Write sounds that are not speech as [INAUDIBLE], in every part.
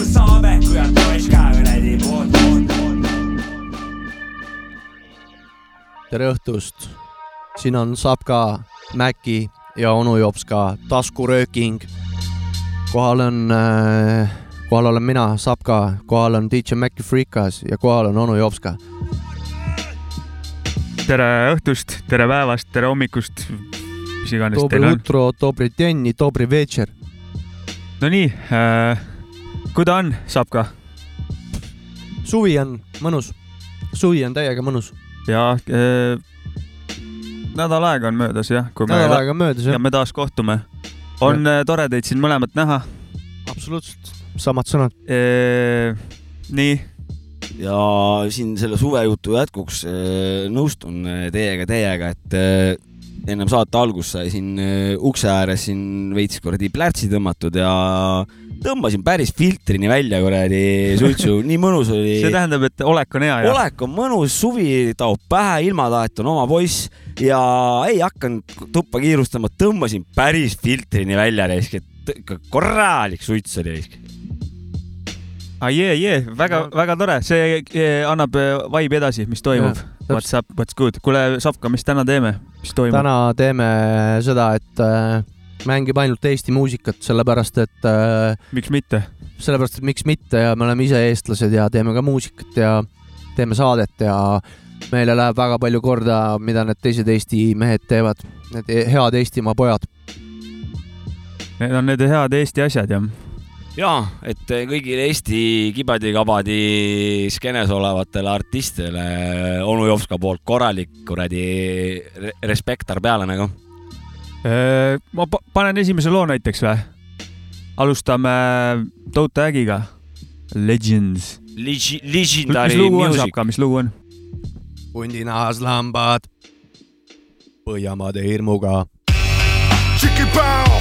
on saabekujad poiska kuradi poolt, poolt. tere õhtust, siin on Sapka, Mäki ja onu Jops ka taskurööking. kohal on äh,, kohal olen mina, Sapka, kohal on DJ Mäki Freekas ja kohal on onu Jops ka. tere õhtust, tere päevast, tere hommikust, mis iganes teil on. utro, dobri djenni, dobri večer. Nonii äh,, kuidas on, saab ka suvi on mõnus, suvi on täiega mõnus. ja äh, nädal aega on möödas jah, kui me nädal aega on möödas ja jah, me taas kohtume. on äh, tore teid siin mõlemat näha. absoluutselt, samad sõnad. nii, ja siin selle suvejutu jätkuks nõustun teiega täiega, et ennem saate algust sai siin ukse ääres siin veits kuradi plärtsi tõmmatud ja tõmbasin päris filtrini välja kuradi suitsu, nii mõnus oli. see tähendab, et olek on hea ja olek on mõnus, suvi taob pähe, ilmataat on oma poiss ja ei hakanud tuppa kiirustama, tõmbasin päris filtrini välja reisk, et ikka korralik suits oli reisk. ah,. jee, jee, väga, väga tore, see eh, annab eh, vibe'i edasi, mis toimub. What's up, what's good, kuule, Sapka, mis täna teeme, mis toimub? täna teeme seda, et äh, mängib ainult Eesti muusikat, sellepärast et miks mitte? sellepärast, et miks mitte ja me oleme ise eestlased ja teeme ka muusikat ja teeme saadet ja meile läheb väga palju korda, mida need teised Eesti mehed teevad, need head Eestimaa pojad. Need on need head Eesti asjad jah. Ja et kõigile Eesti kibadi-kabadi skeenes olevatele artistidele onu Jopska poolt korralik kuradi re- respektar peale nagu. Äh, ma pa- panen esimese loo näiteks või? alustame Toota Ägiga. Legends. Legi-, mis Legendary lugu on, Music. Sapka, mis lugu on? hundinahas lambad, Põhjamaade hirmuga. Tšiki-päo,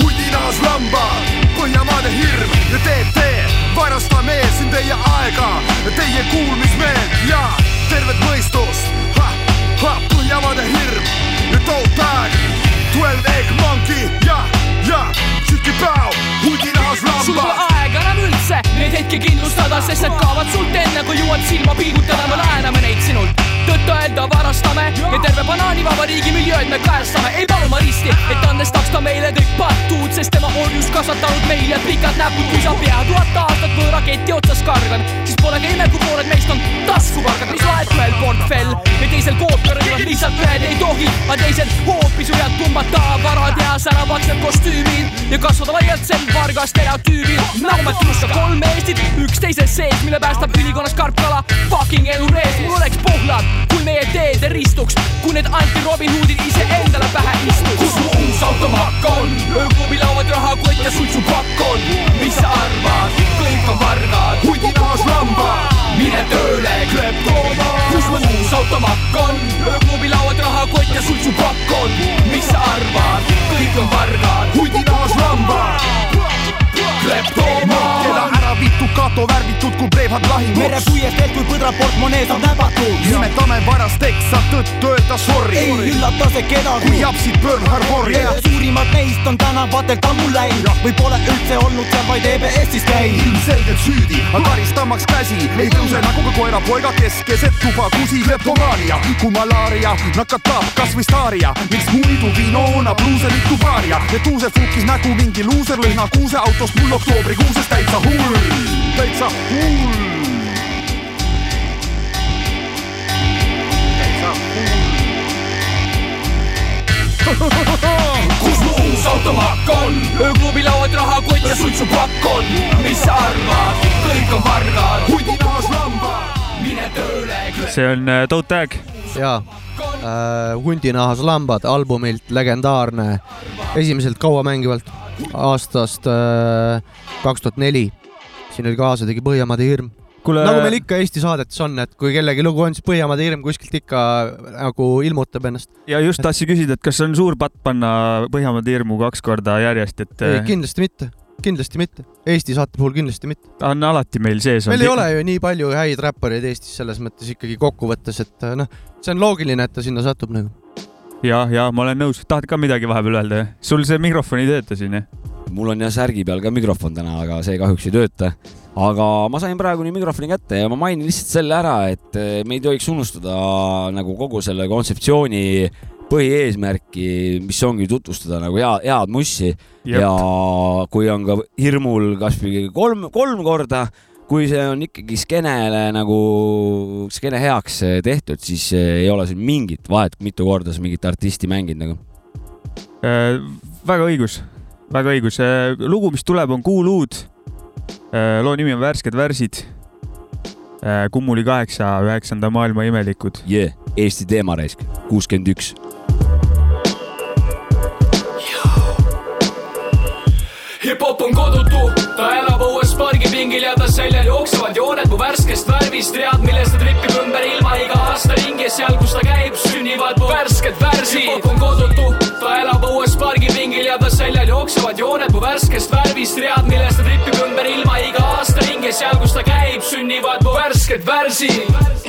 hundinahas lambad, Põhjamaade hirm. Ja TT, varastame siin teie aega, teie kuulmismeelt ja tervet mõistust. Põhjamaade hirm. Ja tootag, Twelve Egg Monkey. Ja, ja Tšiki-päo, hundinahas sul pole aega enam üldse. Neid hetki kindlustada, sest need kaovad sult enne, kui jõuad silma pilgutada, me laename neid sinult. Tõtt-öelda varastame ja terve banaanivabariigi miljööd me kajastame, ei palu ma risti, et andestaks ta meile kõik patud, sest tema orjust kasvatanud meile pikad näpud, kui sa pea tuhat aastat võõra keti otsas kargad, siis pole ka ime, kui pooled meist on taskukargad, mis laeb ühel portfell ja teisel koopiarõivad lihtsalt ühed ei tohi, aga teised hoopis võivad pumbata varad ja säravaks need kostüümid ja kasvada laialt sel varga stereotüübil. nagu me tunnustame kolm Eestit üksteise sees, mille päästab ülikonnas karpkala. Fucking elu rees, mul oleks pohlad, kui meie teed ristuks, kui need anti-Robin Hoodid iseendale pähe istuks. kus mu uus automakk on, ööklubi lauad rahakott ja suitsupakk on, mis sa arvad, kõik on vargad, hundinahas lambad, mine tööle, kleptooma. kus mu uus automakk on, ööklubi lauad rahakott ja suitsupakk on, mis sa arvad, kõik on vargad, hundinahas lambad, kleptooma. Vittu kato värvitud kui Breivard lahinguks. merepuiest veel, kui põdrad portmonees on näbatud. nimetame varast teksa tõtt öelda sorry. ei üllata see kedagi kui. japsid Pearl Harbori suurimad neist on tänavatelt ammu läinud või pole üldse olnud seal, vaid EBS-is käinud. ilmselgelt süüdi, aga karistamaks käsi ei tõuse nagu ka koerapoiga, kes keset tuba kusib leptomaania. kui malaaria nakatab kasvõi staaria, miks muidu Vinona bluuserit tubaaria ja tuusefukis nägu mingi luuser lõhna kuuse autost mul oktoobrikuuses täitsa hull, täitsa hull. täitsa hull. kus mu uus automakk on, ööklubi lauad rahakott ja suitsupakk on, mis sa arvad, kõik on vargad, hundinahas lambad. mine tööle, see on äh, Toota Äg. ja äh, hundinahas lambad albumilt legendaarne, esimeselt kauamängivalt aastast äh, kaks tuhat neli. Siin oli kaasa tegi Põhjamaade hirm. kuule, nagu meil ikka Eesti saadetes on, et kui kellegi lugu on, siis Põhjamaade hirm kuskilt ikka nagu ilmutab ennast. ja just tahtsin küsida, et kas on suur patt panna Põhjamaade hirmu kaks korda järjest, et ei, äh, kindlasti mitte. kindlasti mitte, Eesti saate puhul kindlasti mitte. ta on alati meil sees. meil ei ole ju nii palju häid räppareid Eestis selles mõttes ikkagi kokkuvõttes, et äh, noh, see on loogiline, et ta sinna satub nagu. ja, ja ma olen nõus, tahad ka midagi vahepeal öelda? sul see mikrofon ei tööta siin jah? Mul on jah särgi peal ka mikrofon täna, aga see kahjuks ei tööta. aga ma sain praegu nii mikrofoni kätte ja ma mainin lihtsalt selle ära, et eh, me ei tohiks unustada nagu kogu selle kontseptsiooni põhieesmärki, mis ongi tutvustada nagu hea, head mussi ja kui on ka hirmul kasvõi kolm, kolm korda, kui see on ikkagi skeenele nagu, skeene heaks tehtud, siis ei ole siin mingit vahet, mitu korda sa mingit artisti mängid nagu. Äh, väga õigus, väga õigus. lugu, mis tuleb, on Kuuluud. loo nimi on Värsked värsid. Kummuli kaheksa, üheksanda maailma imelikud. jee, Eesti teema raisk, kuuskümmend üks. hip-hop on kodutu, ta elab õues pargipingil ja ta seljal jooksevad jooned mu värskest värvist, read, millest ta tripib ümber ilma iga aasta ringi ja seal, kus ta käib, sünnivad mu värsked värsid. hip-hop on kodutu, ta elab õues pargipingil ja ta seljal jooksevad jooned mu värskest värvist, read, millest ta tripib ümber ilma iga aasta ringi seal, kus ta käib, sünnivad mu värsked värsid.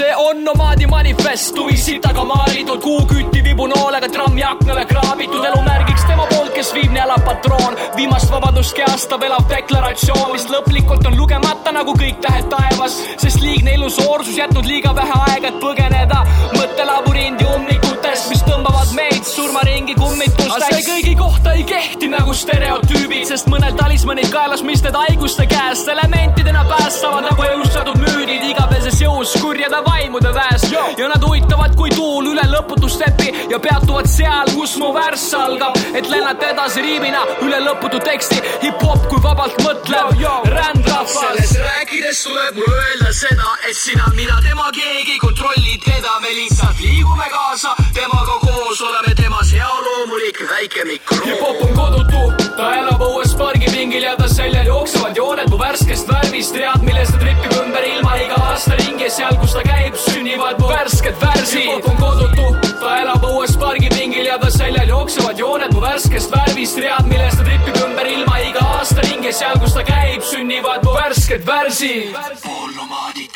See on nomaadi manifest, tuvi sitaga maalitud, kuuküti vibunoolega trammi aknale kraabitud, elumärgiks. Tema poolt, kes viib elab patroon. viimast vabadust keastab elav deklaratsioon, mis lõplikult on lugemata nagu kõik tähed taevas, sest liigne illusoorsus jätnud liiga vähe aega, et põgeneda mõttelabürindi ummikutest, mis tõmbavad meid surmaringi kummitusteks. see kõigi kohta ei kehti nagu stereotüübid, sest mõnel talismanid kaelas misted haiguste käest, elementidena päästavad. Nagu jõustatud müüdid igaveses jõus kurjade vaimude väest ja nad uitavad kui tuul üle lõputustepi ja peatuvad seal, kus mu värss algab, et lennata edasi riimina üle lõputu teksti, hip-hop kui vabalt mõtlev rändrahvas. sellest rääkides tuleb mul öelda seda, et sina, mina, tema keegi ei kontrolli teda, me lihtsalt liigume kaasa, temaga koos oleme temas hea loomulik väike mikro. hip-hop on kodutu, ta elab õues pargipingil ja ta seljal jooksevad jooned mu värskest värvist, read, millest ta tripib ümber ilma iga aasta ringi ja seal, kus ta käib, sünnivad mu värsked värsid. hip-hop on kodutu, ta elab õues pargipingil ja ta seljal jooksevad jooned mu värskest värvist, read, millest ta tripib ümber ilma iga aasta ringi seal, kus ta käib, sünnivad mu värsked värsid. poolnomaadid,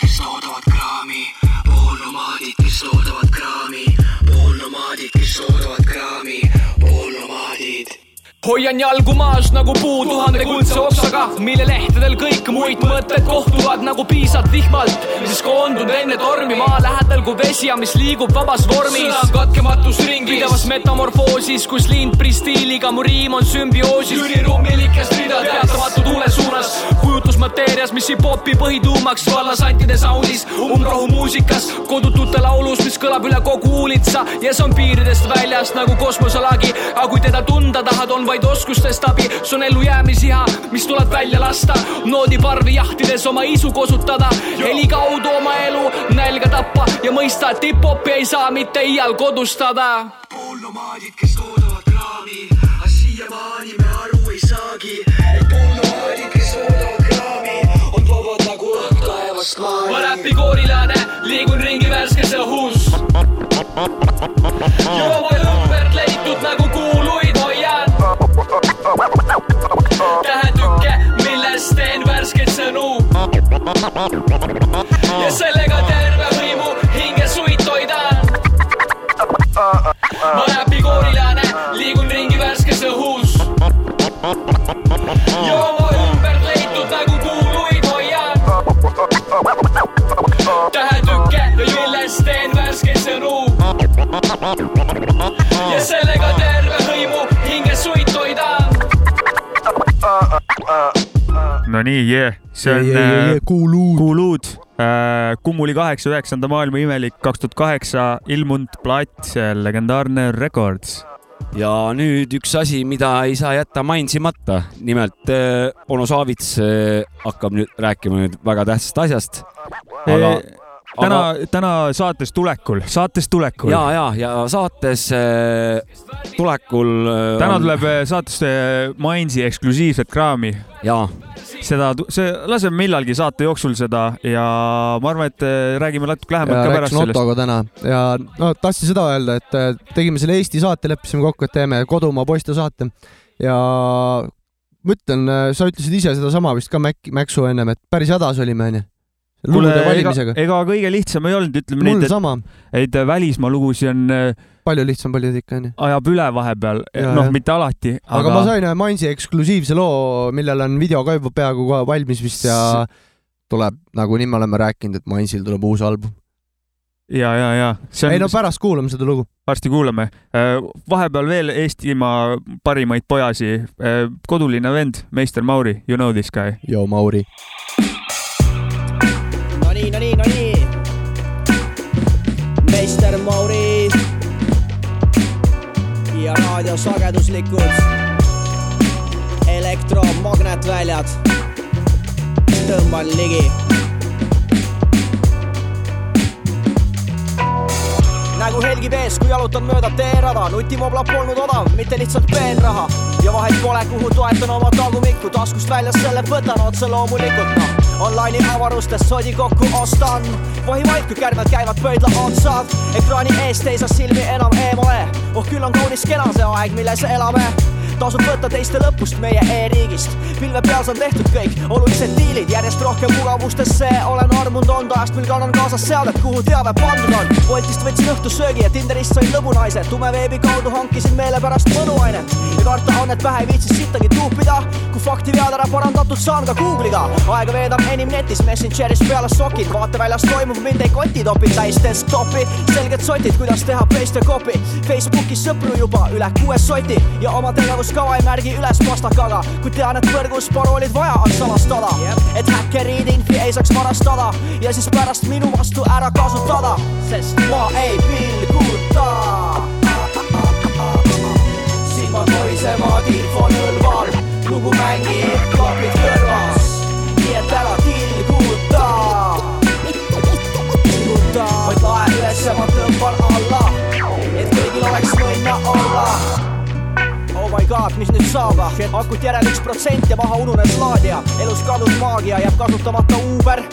hoian jalgu maas nagu puu tuhande kuldse oksaga, mille lehtedel kõik muid mõtted kohtuvad nagu piisad vihmalt, mis koondub enne tormi maa lähedal kui vesi ja mis liigub vabas vormis. sõna katkematus ringis, pidevas metamorfoosis, kus lindprii stiiliga mu riim on sümbioosis. lürirummilikes ridades, teatamatu tuule suunas, kujutusmateerias, mis hip-hopi põhituumaks vallas antide soundis, umbrohu muusikas, kodutute laulus, mis kõlab üle kogu uulitsa. Ja see on piiridest väljas nagu kosmoselagi, aga kui teda tunda tahad, on vaid oskustest abi, see on ellujäämisiha, mis tuleb välja lasta, noodiparvi jahtides oma isu kosutada, heli kaudu oma elu nälga tappa ja mõista, et hip-hopi ei saa mitte iial kodustada. Poolnomaadid, kes toodavad kraami, aga siiamaani me aru ei saagi, et poolnomaadid, kes toodavad kraami, on vabad nagu õhk taevast ma maani. räpikoorilane, liigun ringi värskes õhus. jooma ümbert leitud nagu kuuluid. tähetükke, millest teen värskeid sõnu. ja sellega terve hõimu hinge suit hoidan. ma räpikoorilane, liigun ringi värskes õhus. jooma ümbert leitud nagu kuuluid hoian tähetükke ja millest teen värskeid sõnu. Ja sellega terve hõimu hinge suit hoidan. no nii, jee, see on äh, kuuluud. Kuuluud, Kummuli kaheksa, üheksanda maailma imelik, kaks tuhat kaheksa ilmunud plaat, legendaarne Records. ja nüüd üks asi, mida ei saa jätta mainimata, nimelt äh, onu Saavits äh, hakkab nüüd rääkima nüüd väga tähtsast asjast. aga täna, täna saates tulekul, saates tulekul. ja, ja, ja saates äh, tulekul äh, täna on- tuleb äh, saatesse Mainsi eksklusiivset kraami. jaa, seda, see, laseme millalgi saate jooksul seda ja ma arvan, et räägime natuke lähemalt ka pärast rääkisin sellest. Ottoga täna ja no tahtsin seda öelda, et tegime selle Eesti saate, leppisime kokku, et teeme kodumaa poiste saate ja ma ütlen, sa ütlesid ise sedasama vist ka Mäk-, Mäksu ennem, et päris hädas olime onju. Lugude ega, valimisega. ega kõige lihtsam ei olnud, ütleme mul nii, et, et välismaa lugusid on, palju lihtsam poliitika onju. ajab üle vahepeal, noh mitte alati, aga, aga ma sain ühe Mainsi eksklusiivse loo, millel on video ka juba peaaegu kohe valmis vist ja tuleb, nagunii me oleme rääkinud, et Mainsil tuleb uus album. ja, ja, ja see ei on no, pärast kuulame seda lugu. varsti kuulame. vahepeal veel Eestimaa parimaid pojasi, kodulinna vend, meister Mauri, you know this guy. joo, Mauri. nii, no nii, no nii. meister Mauri ja raadiosageduslikud elektromagnetväljad. tõmban ligi. nägu helgib ees, kui jalutan mööda teerada, nutimobla polnud odav, mitte lihtsalt peenraha ja vahet pole, kuhu toetan oma tagumikku, taskust väljas selle võtan otse loomulikult noh. Online'i avarustest sodi kokku ostan, vahi vaid, kui kärmed käivad pöidla otsad, ekraani eest ei saa silmi enam eemale. oh küll on kaunis kena see aeg, milles elame tasub võtta teiste lõpust meie e-riigist. pilve peal saan tehtud kõik olulised diilid, järjest rohkem mugavustesse olen armunud olnud ajast, mil kannan kaasas seadet, kuhu teave pandud on. Boltist võtsin õhtussöögi ja Tinderist sain lõbunaise, tumeveebi kaudu hankisin meelepärast mõnuainet ja karta on, et pähe ei viitsi sittagi tuupida. kui fakti vead ära parandatud, saan ka Google'iga. aega veedan enim netis, Messengeris peale sokid, vaateväljas toimuv mind ei koti, topin täis desktopi, selged sotid, kuidas teha paste copy. Facebookis sõpru juba üle kuue soti ja oma tegevuskava ei märgi üles pastakaga, kuid tean, et võrgus paroolid vaja on salastada, et häkkerid infi ei saaks varastada. Ja siis pärast minu vastu ära kasutada, sest ma ei pilguta. silmad lohisevad infonõlval, lugu mängib klapid my god, mis nüüd saab, akut järel üks protsent ja maha ununes laadija, elus kadus maagia, jääb kasutamata Uber.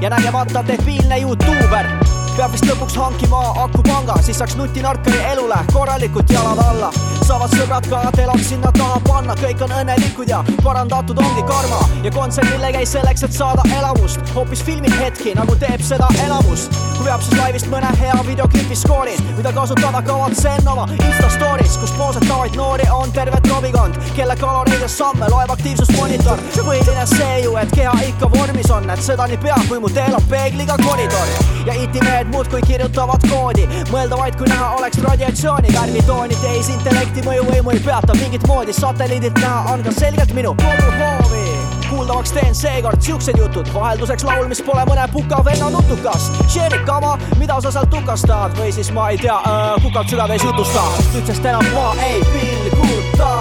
Ja nägemata debiilne Youtuber peab vist lõpuks hankima akupanga, siis saaks nutinarkari elule korralikult jalad alla. saavad sõbrad ka telad sinna taha panna, kõik on õnnelikud ja parandatud ongi karma ja kontserdile käis selleks, et saada elamust, hoopis filmib hetki, nagu teeb seda enamus. kui veab siis laivist mõne hea videoklipi skoori, mida kasutada kavatsen oma Insta story's, kus poosetavaid noori on terve trobikond, kelle kaloreid ja samme loeb aktiivsusmonitor. põhiline see ju, et keha ikka vormis on, et seda nii pea, kui mu teel on peegliga koridor ja itimehed muudkui kirjutavad koodi, mõelda vaid, kui näha oleks radiatsiooni. Värvitooni, tehisintellekti mõjuvõimu ei peata mingit moodi, satelliidilt näha on ka selgelt minu koduhoovi. Kuuldavaks teen seekord siuksed jutud, vahelduseks laul, mis pole mõne puka venna nutukas. Share'i kama, mida sa sealt tukastad? Või siis ma ei tea äh,, kukalt südameis jutusta, sest nüüdsest enam ma ei pilguta.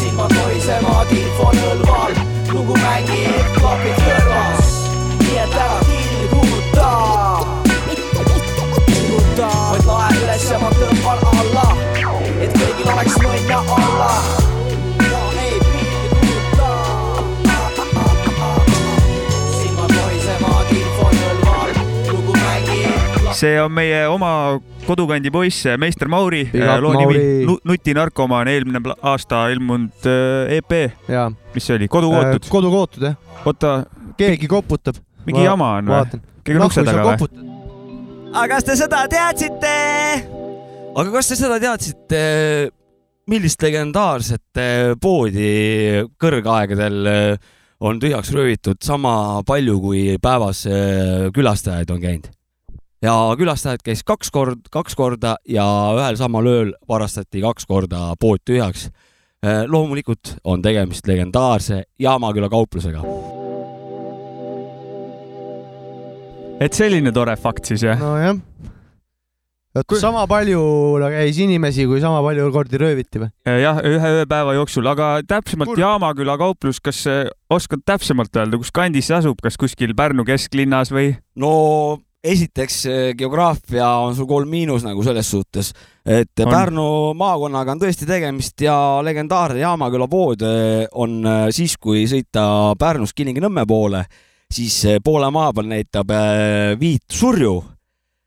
silmad lohisevad infonõlval, lugu mängib klapid kõrvas, see on meie oma kodukandi poiss, meister Mauri, up, loo nimi Nutinarkomaan, eelmine aasta ilmunud äh, EP, mis see oli, Kodukootud. kodukootud jah, oota, keegi koputab. mingi jama on või? vaatan. keegi on ukse taga või? aga kas te seda teadsite? aga kas te seda teadsite, millist legendaarset eh, poodi kõrgaegadel on tühjaks röövitud sama palju, kui päevas eh, külastajaid on käinud? Ja külastajaid käis kaks kord, kaks korda ja ühel samal ööl varastati kaks korda pood tühjaks. loomulikult on tegemist legendaarse Jaamaküla kauplusega. et selline tore fakt siis jah? nojah, oota, sama palju käis inimesi, kui sama palju kordi rööviti või? jah, ühe ööpäeva jooksul, aga täpsemalt Kurb. Jaamaküla kauplus, kas äh, oskad täpsemalt öelda, kus kandis see asub, kas kuskil Pärnu kesklinnas või? no esiteks eh, geograafia on sul kolm miinus nagu selles suhtes, et On. Pärnu maakonnaga on tõesti tegemist ja legendaarne Jaamaküla pood eh, on eh, siis, kui sõita Pärnust Kilingi-Nõmme poole, siis poole maa peal näitab viit surju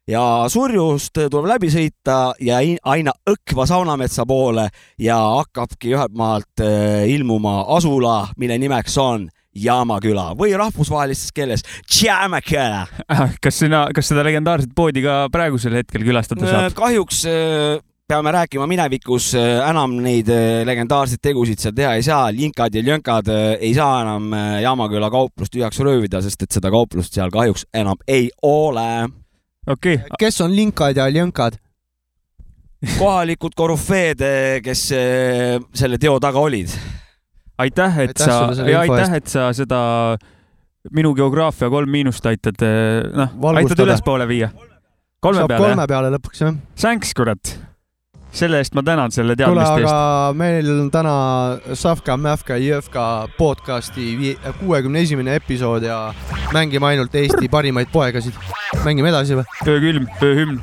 ja surjust tuleb läbi sõita ja aina Õkva saunametsa poole ja hakkabki ühelt maalt ilmuma asula, mille nimeks on Jaamaküla või rahvusvahelises keeles Tšäämaküla. kas sina, kas seda legendaarset poodi ka praegusel hetkel külastada saab? kahjuks äh, peame rääkima minevikus, enam neid äh, legendaarseid tegusid seal teha ei saa, linkad ja ljönkad äh, ei saa enam äh, Jaamaküla kauplust tühjaks röövida, sest et seda kauplust seal kahjuks enam ei ole. okei okay., kes on linkad ja ljönkad? kohalikud korüfeed, kes äh, selle teo taga olid. aitäh, et Aitäh sa ja aitäh, et sa seda minu geograafia kolm miinust aitad, noh, aitad ülespoole viia. kolme peale, kolme peale lõpuks jah. thanks kurat. selle eest ma tänan selle kuule, teadmiste aga eest. meil on täna Savka, Mävka, Jõvka podcasti kuuekümne esimene episood ja mängime ainult Eesti parimaid poegasid. mängime edasi või? öökülm, ööhümn.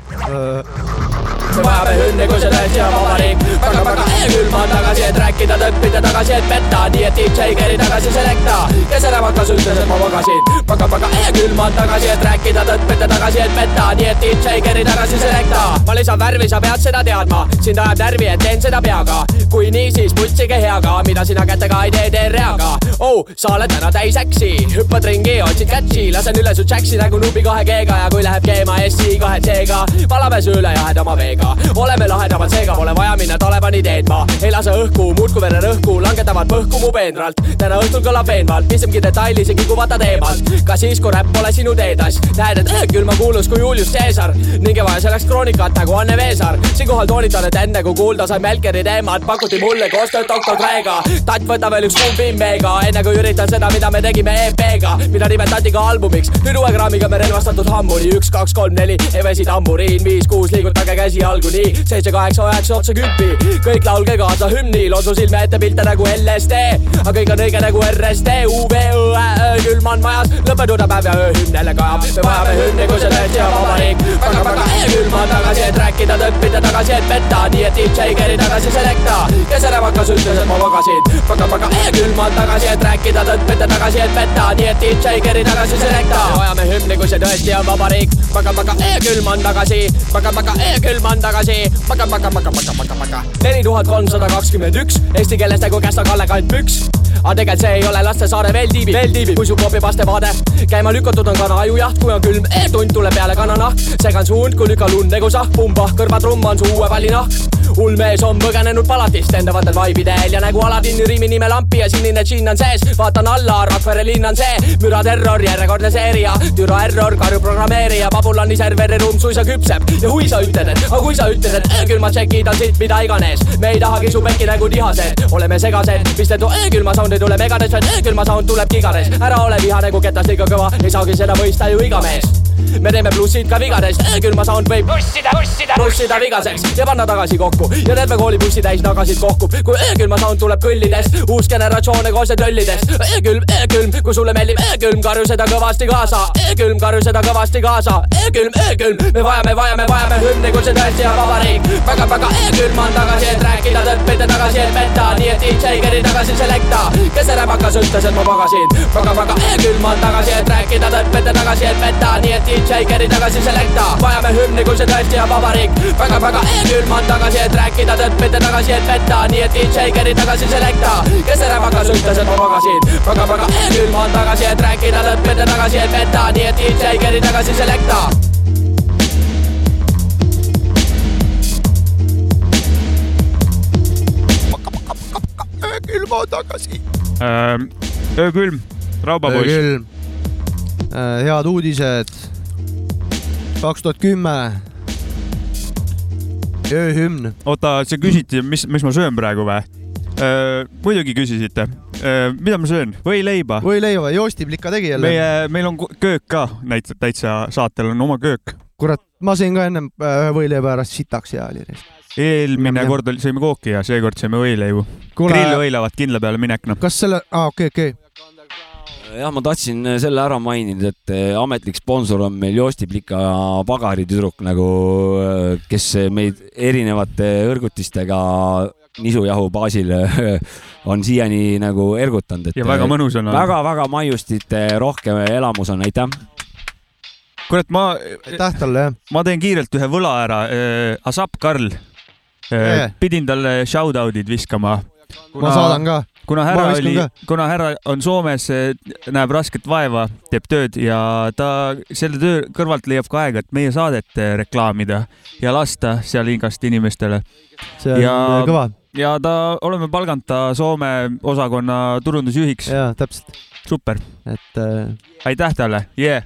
Me vajame hümni, kui see tõesti on vabariik väga, väga külm on tagasi, et rääkida, tõppida tagasi, et petta, nii et DJ keri tagasi selekta, kes enam hakkas, ütles, et ma magasin. väga, väga külm on tagasi, et rääkida, tõppida tagasi, et petta, nii et DJ keri tagasi selekta. ma lisan värvi, sa pead seda teadma, sind ajab närvi, et teen seda peaga. kui nii, siis pulssige heaga, mida sina kätega ei tee, tee reaga. oh, sa oled täna täis äksi, hüppad ringi, otsid catch'i, lasen üle su jaksi nagu nuubi kahe G-ga ja kui läheb keema SI kahe C-ga, valame su üle jahedama veega. Oleme lahedamad, seega pole vaja minna Talibani teed ma ei lase õhku, muudkui vere rõhku, langetavad põhku mu peenralt. täna õhtul kõlab veenvalt, pistemgi detaili isegi kui vaata teemalt. ka siis, kui räpp pole sinu teetas, näed, et öökül ma kuulus kui Julius Caesar ning ei vaja selleks kroonikat nagu Anne Veesaar. siinkohal toonitan, et enne kui kuulda sai Melkeri teemat, pakuti mulle koostööd doktor Dreega. tatt võta veel üks kuum Bimmeega, enne kui üritan seda, mida me tegime EP-ga, mida nimetati ka albumiks. nüüd uue kraamiga me relvastatud hammuni, üks, kaks, kolm, neli, Evesi tamburiin, viis, kuus, liigutage käsi jalgu nii, seitse, kaheksa, üheksa, otsa kümpi. kõik laulge kaasa hümnil, on su silme ette pilte nagu LSD, aga kõik on õige nagu RSD, UV, õe, külm on majas, lõppenud on päev ja ööhümn jälle kajab. me vajame hümni, kui see tõesti on vabariik. väga, väga külm on tagasi, et rääkida, tõppida tagasi, et petta, nii et DJ keri tagasi selekta, kes enam hakkas, ütles, et ma magasin. väga, väga külm on tagasi, et rääkida, tõppida tagasi, et petta, nii et DJ keri tagasi selekta. vajame hümni, kui see tõesti on vabariik. väga, väga külm on tagasi, väga, väga külm on tagasi, väga, väga, väga, väga, väga, väga. neli tuhat kolmsada kakskümmend üks, eesti keeles nagu Kästa Kalle kantpüks aga tegelikult see ei ole Lastesaare veel tiibib, veel tiibib, kui su kopib vaste vaade. käima lükatud on kana ajujaht, kui on külm e-tund tuleb peale kananahk. segan suund, kui lükkan lund nagu sahk, pumba, kõrvatrumm on su uue pallinahk. hull mees on põgenenud palatist endavatel vaibidel ja nagu Aladini riimi nime lampi ja sinine džinn on sees. vaatan alla, Rakvere linn on see, müraterror, järjekordne seeria, türa error, karju programmeerija, pabulani serveri ruum suisa küpseb. Ja hui sa ütled, et aga kui sa ütled, et öökülmad tšekid on siit mida iganes, me ei tahagi su pekki nagu tihased, oleme segased, vist ei too öökülma sound ei tule megades, vaid öökülma sound tuleb gigares, ära ole vihane, kui ketas liiga kõva, ei saagi seda mõista ju iga mees me teeme plussid ka vigades, öökülma sound võib bussida, bussida, bussida vigaseks ja panna tagasi kokku. Ja terve kooli bussi täis nagasid kohkub, kui öökülma sound tuleb kõllidest, uus generatsioon koos töllidest, öökülm, öökülm, kui sulle meeldib öökülm, karju seda kõvasti kaasa, öökülm, karju seda kõvasti kaasa, öökülm, öökülm, me vajame, vajame, vajame hümni, kui see tõesti on vabariik, väga, väga öökülm on tagasi, et rääkida, tõppida tagasi, et petta, nii et DJ keri tagasi selekta, kes see räbakas ütles, et ma magasin, väga, väga öökülm on tagasi, et rääkida, tõppida tagasi, et petta, nii et DJ keri tagasi selekta, vajame hümni, kui see tõesti on vabariik, väga, väga öökülm on tagasi, et rääkida, tõppida tagasi, et petta, nii et DJ keri tagasi selekta, kes see räbakas ütles, et ma magasin, väga, väga öökülm on tagasi, et rääkida, tõppida tagasi, et petta, nii et DJ keri tagasi selekta öökülm on tagasi. öökülm, raubapoiss. öökülm. head uudised. Kaks tuhat kümme. ööhümn. oota, see küsiti, mis, mis ma söön praegu või? muidugi küsisite. mida ma söön? võileiba. võileiva, joostiplika tegi jälle. meie, meil on köök ka, näit-, täitsa saatel on oma köök. kurat, ma sõin ka ennem äh, ühe võileiva ära, sitaks hea oli. eelmine jah. kord oli, sõime kooki ja seekord sõime võileibu. kuule, grillvõileivad kindla peale minek, noh. kas selle, aa okei, okei, jah, ma tahtsin selle ära mainida, et eh, ametlik sponsor on meil Joostiplika pagaritüdruk nagu, kes meid erinevate õrgutistega nisujahu baasil on siiani nagu ergutanud, et ja väga mõnus on väga-väga maiustite rohkem elamus on, aitäh. kurat, ma, aitäh talle jah. ma teen kiirelt ühe võla ära. Asap Karl. Eh. pidin talle shout out'id viskama. ma saadan ka. Kuna härra oli kuna härra on Soomes, näeb rasket vaeva, teeb tööd ja ta selle töö kõrvalt leiab ka aega, et meie saadet eh, reklaamida ja lasta seal igast inimestele see on Ja- ja... kõva ja ta, oleme palganud ta Soome osakonna turundusjuhiks. ja täpselt, super, et äh, aitäh talle, yeah..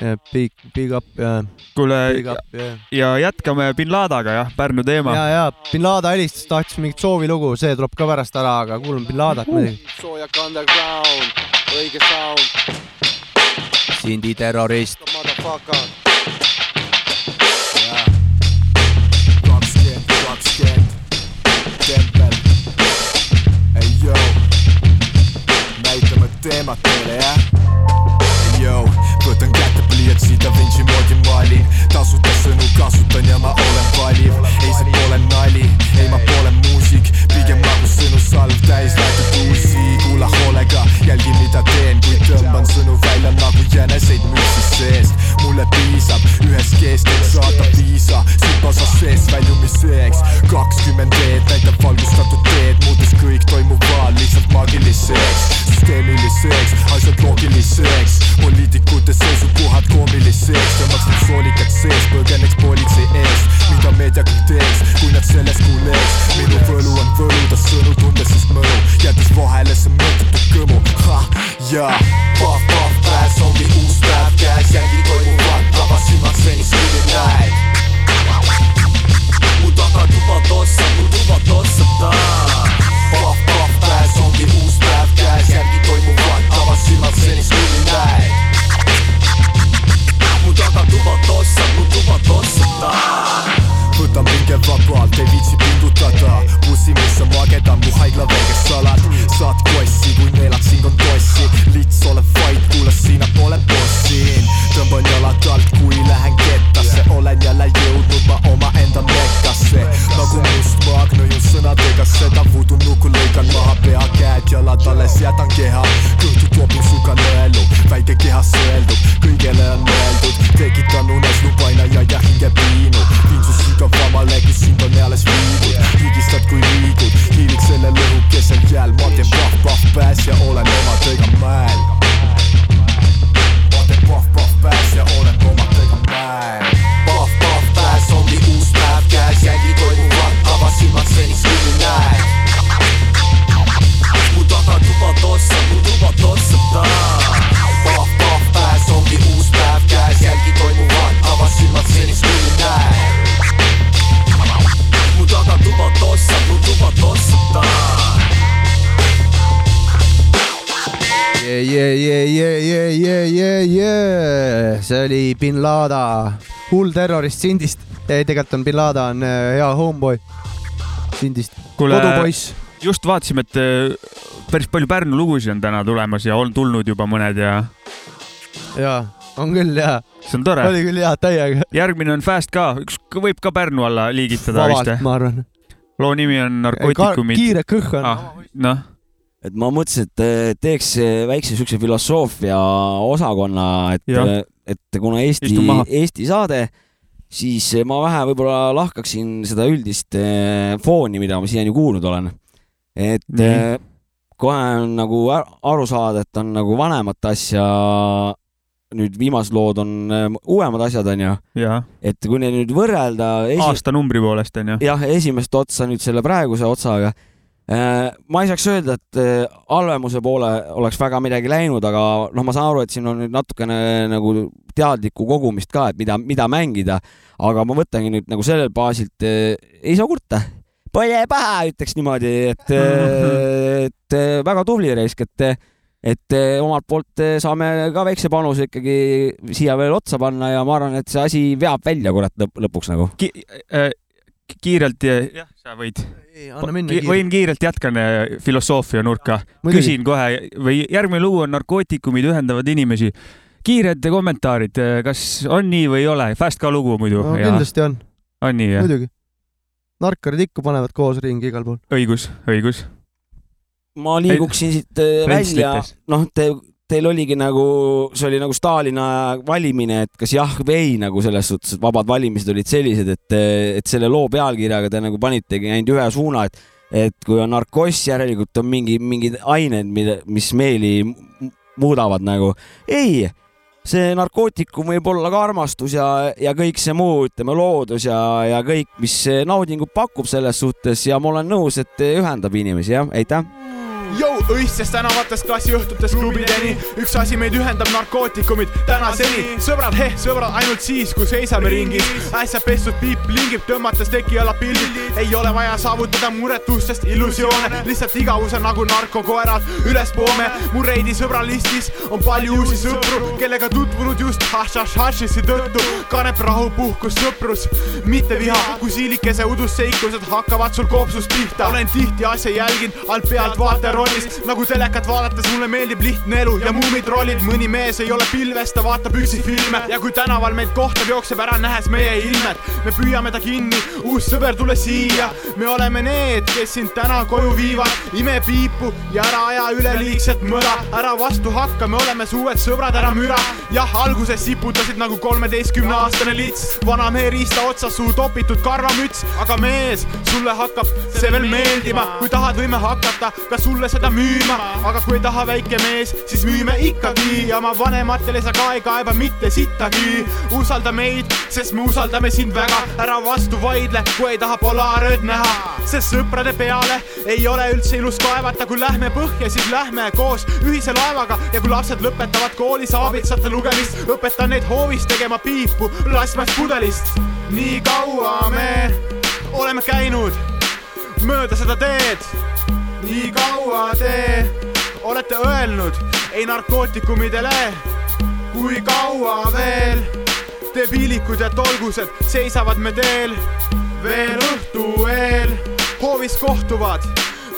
Ja big, big up ja kuule up ja ja jätkame bin Ladaga jah, Pärnu teema. ja, ja bin Laden helistas, tahtis mingit soovilugu, see tuleb ka pärast ära, aga kuulame bin Laden't muidugi. soojak underground, õige sound, Sindi terrorist. motherfucker. Bin Laden, hull terrorist Sindist. tegelikult on bin Laden äh, hea homeboy Sindist, kodupoiss. just vaatasime, et eh, päris palju Pärnu lugusid on täna tulemas ja on tulnud juba mõned ja jaa, on küll jaa, see on tore. oli küll jaa, täiega. järgmine on Fast ka, üks võib ka Pärnu alla liigitada vabalt vist. ma arvan. loo nimi on Narkootikumid. kiire kõh on ah,. noh, et ma mõtlesin, et eh, teeks väikse siukse filosoofia osakonna, et Jah., et kuna Eesti Eesti saade, siis ma vähe võib-olla lahkaksin seda üldist eh, fooni, mida ma siiani kuulnud olen. et Nii. eh, kohe on nagu aru saada, et on nagu vanemat asja, nüüd viimased lood on eh, uuemad asjad, onju, ja et kui neid nüüd võrrelda esi- aastanumbri poolest onju. jah, esimest otsa nüüd selle praeguse otsaga. Ma ei saaks öelda, et äh, halvemuse poole oleks väga midagi läinud, aga noh, ma saan aru, et siin on nüüd natukene nagu teadlikku kogumist ka, et mida, mida mängida, aga ma võtangi nüüd nagu sellelt baasilt, ei saa kurta. põle pähe, ütleks niimoodi, et, [LAUGHS] et väga tubli reisk, et, et omalt poolt saame ka väikse panuse ikkagi siia veel otsa panna ja ma arvan, et see asi veab välja, kurat, lõpuks nagu. Ki äh, kiirelt, jah, sa võid. võin kiirelt jätkan filosoofia nurka. Küsin kohe või järgmine lugu on narkootikumid ühendavad inimesi. kiired kommentaarid, kas on nii või ei ole? Fast ka lugu muidu no,. ja kindlasti on, on nii jah? muidugi. narkarid ikka panevad koos ringi igal pool. õigus, õigus. ma liiguksin siit äh, välja noh, te, teil oligi nagu, see oli nagu Stalini aja valimine, et kas jah või ei nagu selles suhtes, et vabad valimised olid sellised, et, et selle loo pealkirjaga te nagu panitegi ainult ühe suuna, et, et kui on narkoss, järelikult on mingi, mingid ained, mida, mis meeli mu- muudavad nagu. ei, see narkootikum võib olla ka armastus ja, ja kõik see muu, ütleme loodus ja, ja kõik, mis naudingut pakub selles suhtes ja ma olen nõus, et ühendab inimesi jah, aitäh. Jou, õistest tänavatest klassiõhtutest klubideni, üks asi meid ühendab, narkootikumid tänaseni. sõbrad, heh, sõbrad ainult siis, kui seisame ringis. äsja pestud piip lingib, tõmmates teki alla pildid. ei ole vaja saavutada muretustest illusioone, lihtsalt igavuse nagu narkokoerad üles poome. mu reidi sõbralistis on palju uusi sõpru, kellega tutvunud just hašašašisi tõttu. kanep, rahu, puhkus, sõprus, mitte viha, kui siilikese udusseiklused hakkavad sul kopsust pihta. olen tihti asja jälginud alt pealt vaaterollis, nagu telekat vaadates mulle meeldib lihtne elu ja muumitrollid. mõni mees ei ole pilves, ta vaatab üksi filme ja kui tänaval meid kohtab, jookseb ära, nähes meie ilmed. me püüame ta kinni, uus sõber, tule siia. me oleme need, kes sind täna koju viivad, ime piipu ja ära aja üleliigset mõla, ära vastu hakka, me oleme su uued sõbrad, ära müra. jah, alguses siputasid nagu kolmeteistkümne aastane lits, vana mehe riista otsas su topitud karvamüts, aga mees, sulle hakkab see veel meeldima, kui tahad, võime hakata ka sulle seda müüma, aga kui ei taha väike mees, siis müüme ikkagi. Ja oma vanematele sa ka ei kaeba mitte sittagi. usalda meid, sest me usaldame sind väga, ära vastu vaidle, kui ei taha Polarööd näha, sest sõprade peale ei ole üldse ilus kaevata, kui lähme põhja, siis lähme koos ühise laevaga. Ja kui lapsed lõpetavad koolis aabitsate lugemist, õpetan neid hoovis tegema piipu plastmass pudelist. nii kaua me oleme käinud. Mööda seda teed, nii kaua te olete öelnud ei narkootikumidele, kui kaua veel. Te piilikud ja tolgused seisavad me teel, veel õhtu eel hoovis kohtuvad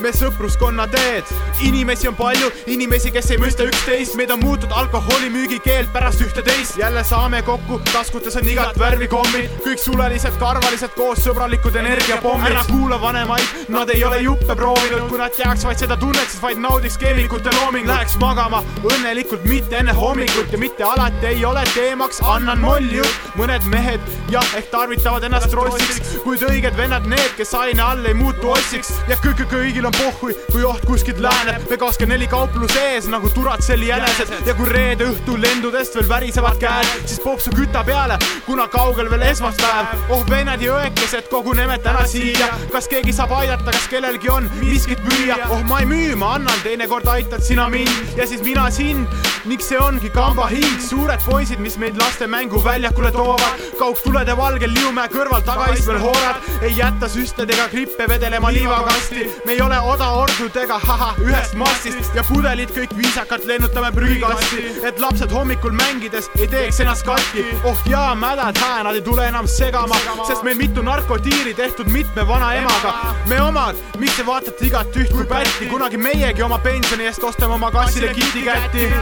me sõpruskonna teed, inimesi on palju, inimesi, kes ei mõista üksteist, meid on muutunud alkoholimüügi keeld pärast ühte-teist, jälle saame kokku, taskutes on igat värvi kombid, kõik sulelised, karvalised koos sõbralikud energiapommid, ära kuula vanemaid, nad ei ole juppe proovinud, kui nad teaks vaid seda tunnet, siis vaid naudiks keemikute looming, läheks magama õnnelikult, mitte enne hommikut. Ja mitte alati ei ole teemaks, annan molli jutt, mõned mehed jah, ehk tarvitavad ennast rossiks, kuid õiged vennad need, kes aine all ei muutu ossiks. Ja kõik, kõigil on pohhui, kui oht kuskilt lääneb, me kakskümmend neli kauplus ees nagu Duratselli jänesed. Ja kui reede õhtul lendudest veel värisevad käed, siis popsu küta peale, kuna kaugel veel esmaspäev. oh vennad ja õekesed, koguneme täna siia, kas keegi saab aidata, kas kellelgi on miskit müüa, oh ma ei müü, ma annan, teinekord aitad sina mind. Ja siis mina sind. miks see ongi kamba hing, suured poisid, mis meid laste mänguväljakule toovad, kaugtulede valgel Liumäe kõrval tagaistmel hoorad, ei jäta süstedega grippe vedelema liivakasti, me ei ole odaordudega, haha, ühest mastist ja pudelid kõik viisakalt lennutame prügikasti, et lapsed hommikul mängides ei teeks ennast katki. oh jaa, mädad hää, nad ei tule enam segama, sest meil mitu narkotiiri tehtud mitme vanaemaga. me omad, miks te vaatate igat üht kui pätti, kunagi meiegi oma pensioni eest ostame oma kassile kitikätti.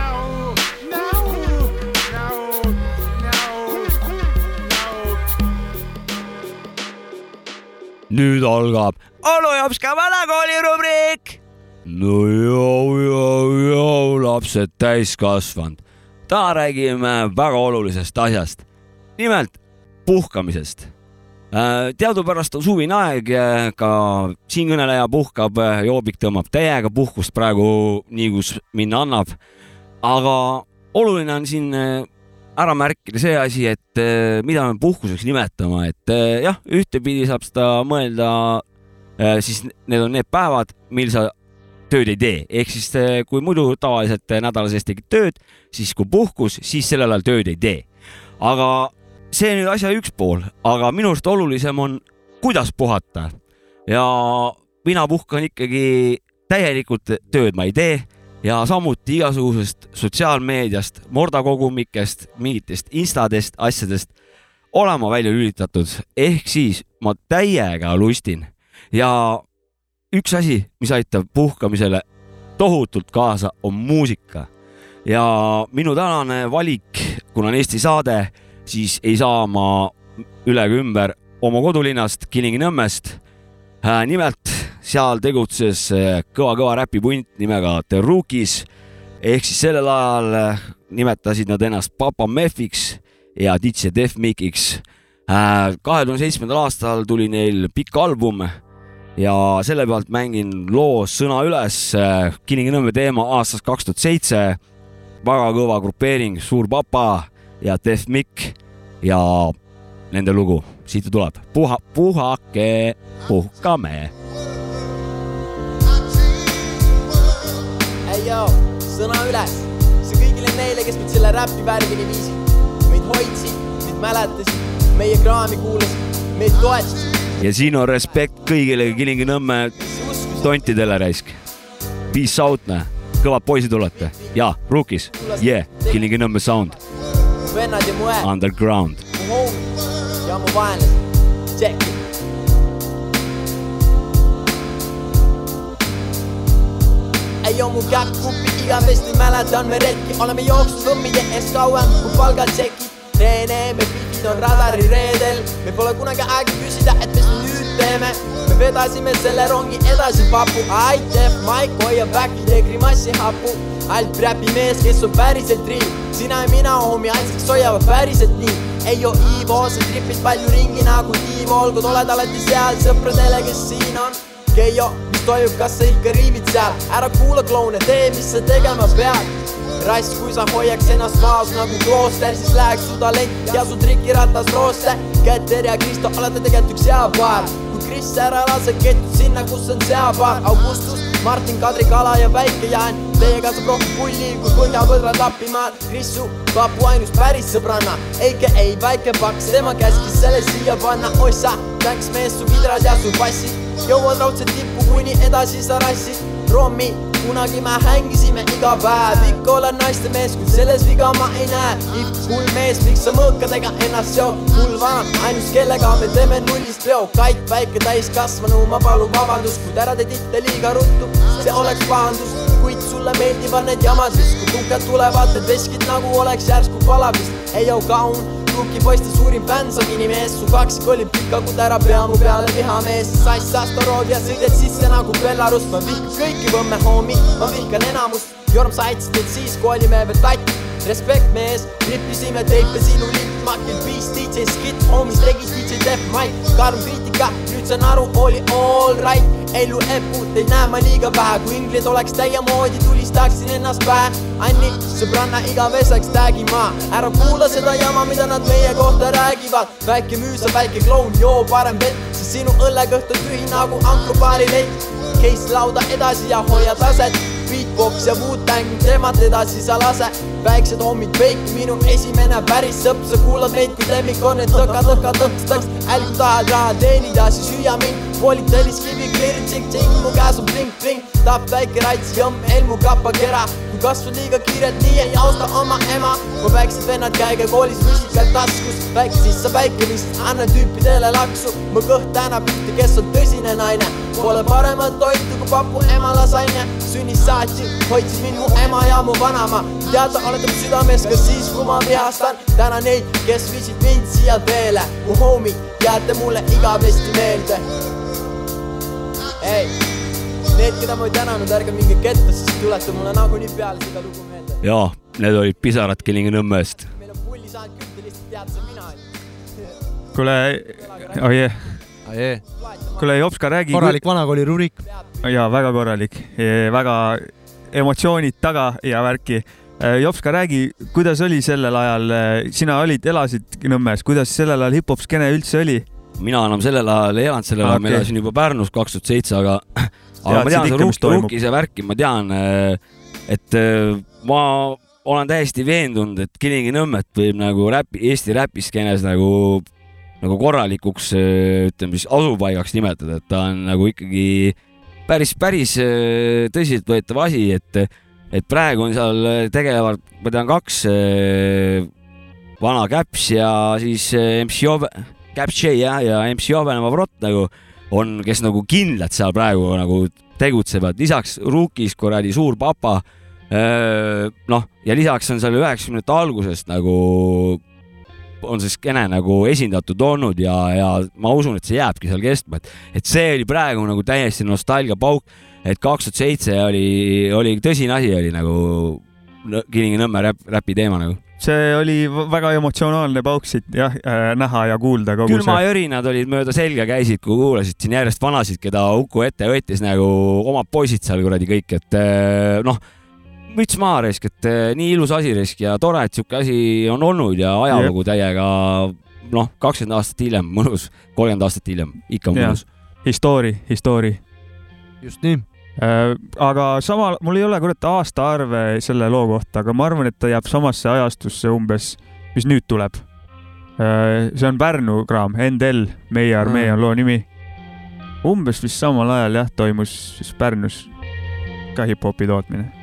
nüüd algab onu jops ka vanakooli rubriik. no joo, joo, joo, lapsed täiskasvanud. täna räägime väga olulisest asjast, nimelt puhkamisest. teadupärast on suvine aeg, ka siinkõneleja puhkab, joobik tõmbab täiega puhkust praegu, nii kus minna annab. aga oluline on siin äh, ära märkida see asi, et eh, mida me puhkuseks nimetame, et jah, ühtepidi saab seda mõelda, siis need on need päevad, mil sa tööd ei tee, ehk siis eh, kui muidu tavaliselt eh, nädala sees tegid tööd, siis kui puhkus, siis sellel ajal tööd ei tee. aga see nüüd asja üks pool, aga minu arust olulisem on, kuidas puhata. ja mina puhkan ikkagi täielikult, tööd ma ei tee ja samuti igasugusest sotsiaalmeediast, mordakogumikest, mingitest instadest, asjadest olen ma välja lülitatud, ehk siis ma täiega lustin ja üks asi, mis aitab puhkamisele tohutult kaasa, on muusika. ja minu tänane valik, kuna on Eesti saade, siis ei saa ma üle ega ümber oma kodulinnast Kilingi-Nõmmest. nimelt seal tegutses kõva-kõva räpipunt nimega The Rookies ehk siis sellel ajal nimetasid nad ennast Papa Mephiks ja DJ Def Mikiks. kahe tuhande seitsmendal aastal tuli neil pikk album ja selle pealt mängin loo Sõna üles, Kilingi-Nõmme teema aastast kaks tuhat seitse. väga kõva grupeering, Suur Papa ja Def Mikk ja nende lugu, siit tuleb, puha, puhake, puhkame. ei joo, sõna üles, see kõigile neile, kes meid selle räpi värvini viisid, meid hoidsid, meid mäletasid, meie kraami kuulasid, meid toetasid ja siin on respekt kõigile Kilingi-Nõmme tontidele raisk. Peace out, näe, kõvad poisid olete ja Rookies, yeah, Kilingi-Nõmme sound. Underground. ja mu vaenlased, check it. ei oo mu käppkupi igavesti mäletan me retki, oleme jooksnud võmmide ees kauem kui palgatšekid. Rene, me pidid on radari reedel, me pole kunagi aega küsida, et mis me nüüd teeme. me vedasime selle rongi edasi, papu, aitäh, Maik hoiab väki, tee grimassi hapu. alt räpimees, kes on päriselt riik, sina ja mina, homi, ainsaks hoiavad päriselt nii. ei oo Ivo, sa tripid palju ringi nagu Ivo, olgu oled alati seal sõpradele, kes siin on. Keijo, mis toimub, kas sa ikka riimid seal, ära kuula kloune, tee, mis sa tegema pead rass, kui sa hoiaks ennast maas nagu klooster, siis läheks su talent ja su trikiratas roosse. Keter ja Kristo, olete tegelikult üks hea paar. kui Kris ära laseb, ketud sinna, kus on seapaar. Augustus, Martin, Kadri, Kala ja Väike Jaan. Teiega saab rohkem pulli kui Põhja-Põdra Lapimaal. Krissu, Papu ainus päris sõbranna. Eike ei, väike paks, tema käskis selle siia panna. oi sa, tänks mees, su vidras ja su passid. jõuad raudselt tippu, kuni edasi sa rassid. Rommi, kunagi me hängisime iga päev, ikka olen naistemees, kuid selles viga ma ei näe. Hull mees, miks sa mõõkadega ennast seod? hull vana, ainus kellega me teeme nullist veo. Kait väike täiskasvanu, ma palun vabandust, kuid ära tee titte liiga ruttu, see oleks pahandus. kuid sulle meeldivad need jamad, siis kui tukad tulevad, need veskid nagu oleks järsku palavist. ei joo kaun Ruki poiste suurim fänn, sa kinimees, su kaksik oli pika, kui ära pea mu peale vihamees. sass, Astorov ja sõidad sisse nagu Belarus, ma vihkan kõiki võmme, homie, ma vihkan enamust. Jorm, sa aitasid meid siis, kui olime veel tatt. Respekt mees, rippisime teipe sinu lippmakil, viis DJ skit, homies tegid DJ Def Mike, karm kriitika, nüüd saan aru, oli all right. Elu eput ei näe ma liiga vähe, kui inglid oleks täiemoodi, tulistaksin ennast pähe. Anni, sõbranna igaveseks tag'i ma, ära kuula seda jama, mida nad meie kohta räägivad. väike müüsa, väike kloun, joo parem vett, sest sinu õllekõht on tühi nagu ankrupaari leib. Case lauda edasi ja hoia taset Beatbox ja Wu-Tang teemat edasi sa lase väiksed hommid veik, minu esimene päris sõpp, sa kuulad meid, kui lemmik on, et lõka, lõka, tõks, tõks. älgu tahad raha teenida, siis hüüa mind. poolid telliskivi, klirr, tšink-tšink, mu käes on blink-blink. tahab väike rats, jõmm, elmu kapakera. kui kasvad liiga kiirelt, nii ei austa oma ema. mu väiksed vennad, käige koolis rusikad taskus. väike sisse väike vist, annan tüüpidele laksu. mu kõht tänab ühte, kes on tõsine naine. Pole paremat toitu kui papu ema lasagne. sünnist saati hoidsid mind mu ema ja mu vanaema. tead, sa oled mu südames ka siis, kui ma vihastan. tänan neid, kes viisid mind siia teele. mu homid, jääte mulle igavesti meelde. Ei, need, keda ma ei tänanud, ärge minge kettasse, sest tulete mulle nagunii peale seda lugu meelde. ja need olid pisarad Kilingi-Nõmmest. meil on pulli saanud küll, te lihtsalt teate, see mina olen. kuule, oh yeah. Ajee, kuule, Jopska, räägi. korralik vanakooli rurik. ja väga korralik, väga emotsioonid taga ja värki. Jopska, räägi, kuidas oli sellel ajal, sina olid, elasid Nõmmes, kuidas sellel ajal hip-hop skeene üldse oli? Mina enam sellel ajal ei elanud sellel ajal, ma Okei. elasin juba Pärnus kaks tuhat seitse, aga, [LAUGHS] aga ma tean seda. Ruukise värki, ma tean, et äh, ma olen täiesti veendunud, et Kilingi-Nõmmet võib nagu räpi, Eesti räpiskeenes nagu nagu korralikuks äh, ütleme siis asupaigaks nimetada, et ta on nagu ikkagi päris, päris äh, tõsiseltvõetav asi, et, et praegu on seal äh, tegelevad, ma tean, kaks äh, vana Caps ja siis äh, MC Ove, Caps J jah, ja MC Ovenema Vrot nagu on, kes nagu kindlalt seal praegu nagu tegutsevad, lisaks Rukis kuradi suur papa. noh, ja lisaks on seal üheksakümnendate algusest nagu on see skeene nagu esindatud olnud ja, ja ma usun, et see jääbki seal kestma, et, et see oli praegu nagu täiesti nostalgiapauk, et kaks tuhat seitse oli, oli tõsine asi oli nagu Nõ- Kilingi-Nõmme räpi teema nagu. See oli väga emotsionaalne pauk siit jah äh,, näha ja kuulda kogu see. külmajörinad olid mööda selga käisid, kui kuulasid siin järjest vanasid, keda Uku ette võttis nagu omad poisid seal kuradi kõik, et eh, noh, müts maha risk, et eh, nii ilus asi risk ja tore, et sihuke asi on olnud ja ajalugu täiega noh, kakskümmend aastat hiljem mõnus, kolmkümmend aastat hiljem ikka mõnus. History, history. just nii. Aga samal, mul ei ole kurat aastaarve selle loo kohta, aga ma arvan, et ta jääb samasse ajastusse umbes, mis nüüd tuleb. see on Pärnu kraam, NDL, Meie armee on loo nimi. umbes vist samal ajal jah, toimus siis Pärnus ka hip-hopi tootmine.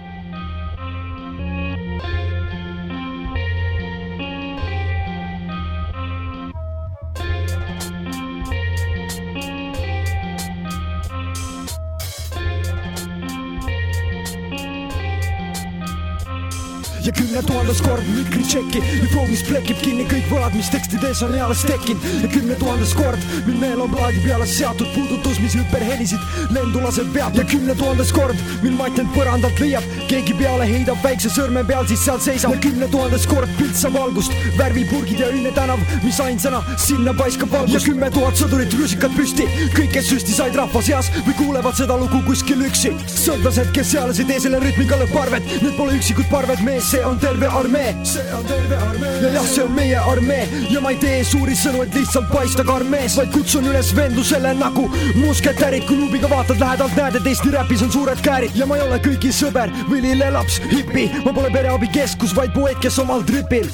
Ja kümne tuhandes kord mikritšeki ja mis plekib kinni kõik võlad, mis tekstides on eales tekkinud ja kümne tuhandes kord, mil meel on plaadi peale seatud. Puudutus, mis hüperhelisid lendu laseb pealt ja kümne tuhandes kord, mil matent põrandalt leiab, keegi peale heidab väikse sõrme peal, siis seal seisab. Ja kümne tuhandes kord pilt saab valgust, värvipurgid ja öine tänav, mis ainsana sinna paiskab valgust. Ja kümme tuhat sõdurit rusikad püsti, kõik, kes süsti said rahva seas või kuulevad seda lugu kuskil üksi. sõltlased, kes seales ei tee selle rütmikale parvet, need pole üksikud parved, mees, see on terve armee. see on terve armee. ja jah, see on meie armee ja ma ei tee suuri sõnu, et lihtsalt paista karmees, vaid kutsun üles vendusele nagu musketärid, kui luubiga vaatad lähedalt, näed, et Eesti räpis on suured käärid ja ma ei ole kõigi sõber või lillelaps, hipi, ma pole pereabikeskus, vaid poeet, kes omal tripil.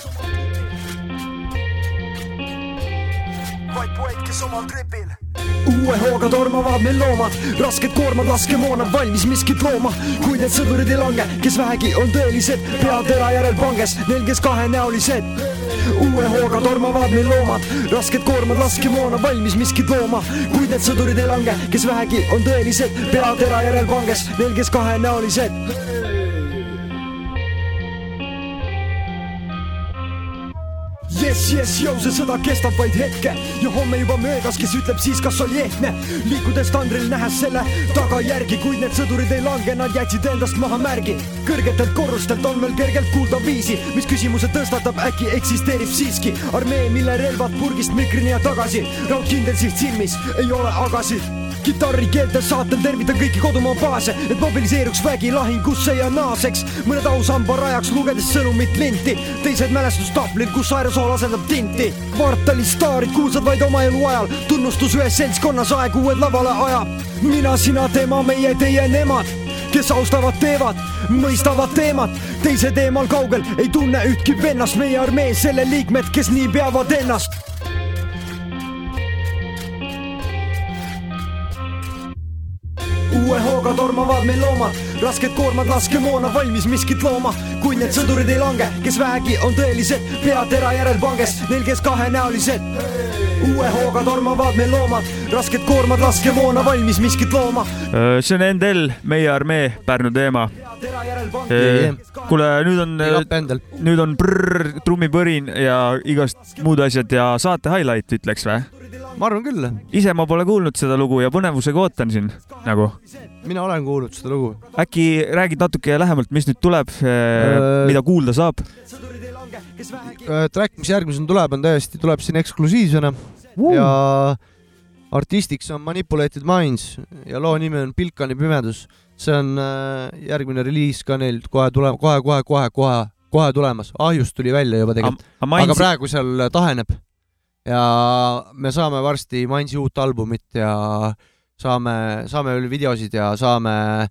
vaid poeet, kes omal tripil uue hooga tormavad meil loomad, rasked koormad, laskemoonad valmis miskit looma, kuid need sõdurid ei lange, kes vähegi on tõelised, peatera järel panges, neil, kes kahenäolised. uue hooga tormavad meil loomad, rasked koormad, laskemoona valmis miskit looma, kuid need sõdurid ei lange, kes vähegi on tõelised, peatera järel panges, neil, kes kahenäolised. jess, jess, jõu, see sõda kestab vaid hetke ja homme juba möödas, kes ütleb siis, kas oli ehtne. liikudes tandril, nähes selle tagajärgi, kuid need sõdurid ei lange, nad jätsid endast maha märgi. kõrgetelt korrustelt on veel kergelt kuulda viisi, mis küsimuse tõstatab, äkki eksisteerib siiski armee, mille relvad purgist mikrini ja tagasi, raudkindel siht silmis, ei ole agasid kitarri keeltes saatel tervitan kõiki kodumaa baase, et mobiliseeruks vägi lahingusse ja naaseks. mõned ausamba rajaks, lugedes sõnumit linti, teised mälestustaplil, kus aerosool asendab tinti. kvartali staarid kuulsad vaid oma elu ajal, tunnustus ühes seltskonnas aeg uued lavale ajab. mina, sina, tema, meie, teie, nemad kes austavad, teevad, mõistavad teemat, teise teemal kaugel ei tunne ühtki vennast, meie armee, selle liikmed, kes nii peavad ennast tormavad meil loomad, rasked koormad, laskemoona valmis miskit looma, kuid need sõdurid ei lange, kes vähegi on tõelised, peatera järel panges, neil, kes kahenäolised. Uue hooga tormavad meil loomad, rasked koormad, laskemoona valmis miskit looma. see on NDL, Meie armee, Pärnu teema. kuule, nüüd on, nüüd on prrr, trummipõrin ja igast muud asjad ja saate highlight ütleks või? ma arvan küll. ise ma pole kuulnud seda lugu ja põnevusega ootan siin nagu. mina olen kuulnud seda lugu. äkki räägid natuke lähemalt, mis nüüd tuleb, mida kuulda saab? track, mis järgmisena tuleb, on täiesti, tuleb siin eksklusiivsena Vau. ja artistiks on Manipulated Minds ja loo nimi on Pilkani pimedus. see on äh, järgmine reliis ka neil kohe tule-, kohe, kohe, kohe, kohe, kohe tulemas. ahjust tuli välja juba tegelikult, Aga praegu seal taheneb ja me saame varsti Mainsi uut albumit ja saame, saame veel videosid ja saame,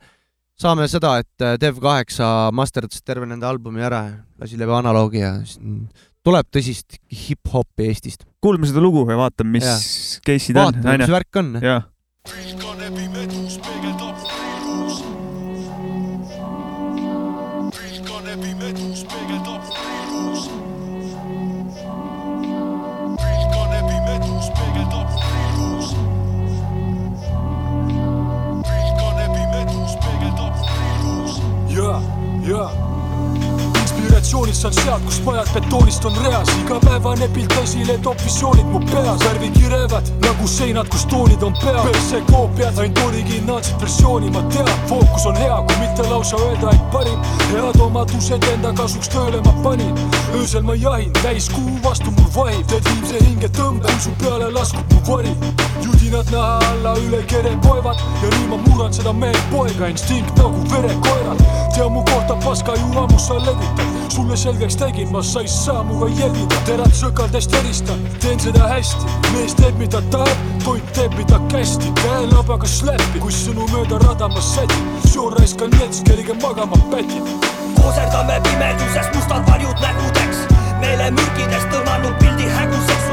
saame seda, et Dev kaheksa masterdas terve nende albumi ära, lasi läbi analoogi ja tuleb tõsist hip-hopi Eestist. kuulame seda lugu ja vaatame, mis case'id on, vaatame, mis värk on. jah, inspiratsioonid saan sealt, kus pajad betoonist on reas, igapäevane pilt esile toob visioonid mu peas, värvikirevad nagu seinad, kus toonid on peal. perse koopiad, ainult originaalset versiooni ma tean, fookus on hea, kui mitte lausa öelda, et parim. head omadused enda kasuks tööle ma panin, öösel ma jahin, täiskuu vastu mul vahib, teed viimse hinge tõmbe, su peale laskub mu vari. Judinad naha alla üle kere poevad ja nii ma murran seda meelt poega, instinkt nagu verekoerad. tea mu kohta paska ju ammu sa levitad, sulle selgeks tegin ma, sa ei saa muga jälgida, terad sõkaldest eristan, teen seda hästi, mees teeb, mida tahab, toit teeb, mida kästi, käelabaga släppi, kui sõnu mööda rada ma sätin, soo raiskan nets, kerige magama pätin. kooserdame pimeduses mustad varjud nägudeks. Meelemürkides tõmmanud pildi häguseks,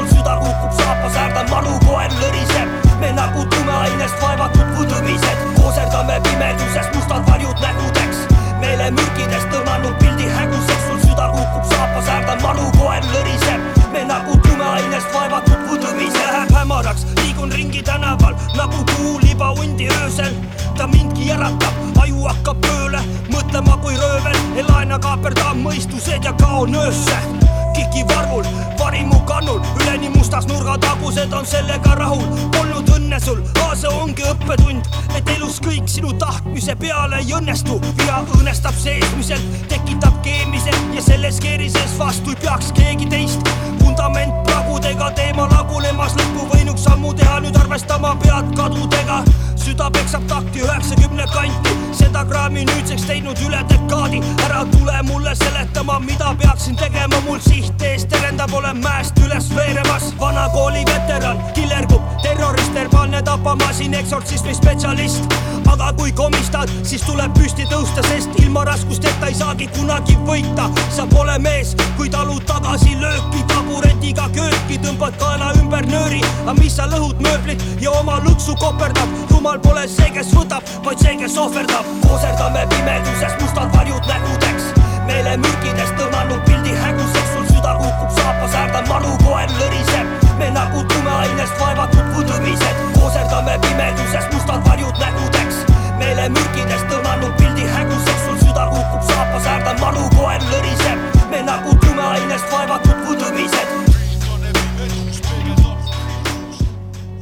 kukub saapas äärde, malukoer lõriseb. me nagu tumeainest vaevatud võdõmised, kooserdame pimeduses mustad varjud nägudeks. Meelemürkides tõmmanud pildi häguseks, sul süda kukub saapas äärde, malukoer lõriseb. me nagu tumeainest vaevatud võdõmised, läheb hämaraks, liigun ringi tänaval. Nagu kuu libaundi öösel. ta mindki äratab, aju hakkab tööle, mõtlema kui röövel, elan ja kaaperdan mõistused ja kaon öösse kiki varvul, vari mu kannul, üleni mustas nurgatagused on sellega rahul. polnud õnne sul, aase ongi õppetund, et elus kõik sinu tahtmise peale ei õnnestu. viha õõnestab seesmiselt, tekitab keemiselt ja selles keeri sees vastu ei peaks keegi teist. vundament pragudega teema lagunemas, lõppu võinuks sammu teha, nüüd arvestama pead kadudega. Süda peksab takti üheksakümne kanti, seda kraami nüüdseks teinud üle dekaadi. ära tule mulle seletama, mida peaksin tegema, mul siht ees terendab, olen mäest üles veeremas. vana kooli veteran, killergub, terrorist, verbaalne tapamasin, eksortsismi spetsialist. aga kui komistad, siis tuleb püsti tõusta, sest ilma raskusteta ei saagi kunagi võita. sa pole mees, kui talud tagasilööki, taburetiga kööki, tõmbad kaela ümber nööri, aga mis sa lõhud mööblit ja oma lõksu koperdad, rumal pole see, kes võtab, vaid see, kes ohverdab. kooserdame pimeduses mustad varjud nägudeks, meelemürkides tõmmanud pildi häguseks, sul süda kukub saapas äärde, malukoer lõriseb. me nagu tumeainest vaevatud võdõmised, kooserdame pimeduses mustad varjud nägudeks, meelemürkides tõmmanud pildi häguseks, sul süda kukub saapas äärde, malukoer lõriseb. me nagu tumeainest vaevatud võdõmised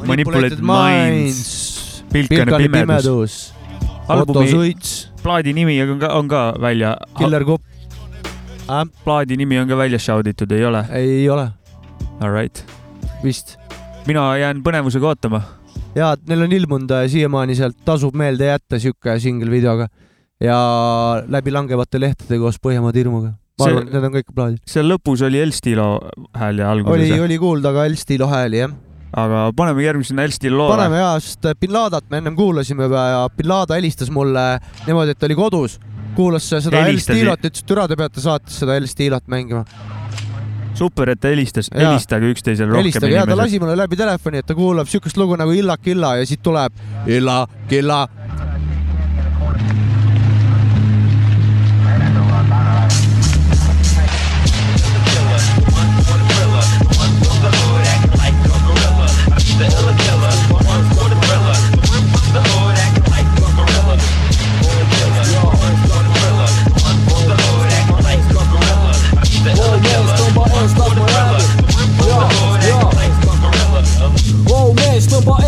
Manipulated Minds, pilkane pimedus. Albumi plaadi nimi on ka, on ka välja, Killer Kupp äh,. plaadi nimi on ka välja shout itud, ei ole? ei ole Alright, vist. mina jään põnevusega ootama. ja, et neil on ilmunud äh, siiamaani sealt tasub meelde jätta sihuke single videoga ja läbi langevate lehtede koos Põhjamaade hirmuga. ma See- arvan, et need on kõik plaadid. seal lõpus oli El-Stilo hääl ja oli, alguses, oli kuulda ka El-Stilo hääli jah. Aga paneme järgmisena El-Stilo loo. paneme ja, sest Bin Ladat me ennem kuulasime juba ja Bin Lada helistas mulle niimoodi, et ta oli kodus, kuulas seda Helistas- El-Stilot, ütles, et türa te peate saates seda El-Stilot mängima. super, et ta helistas, Jaa. helistage üksteisele rohkem helistage ja ta lasi mulle läbi telefoni, et ta kuulab siukest lugu nagu Illa Killa ja siit tuleb Illa Killa.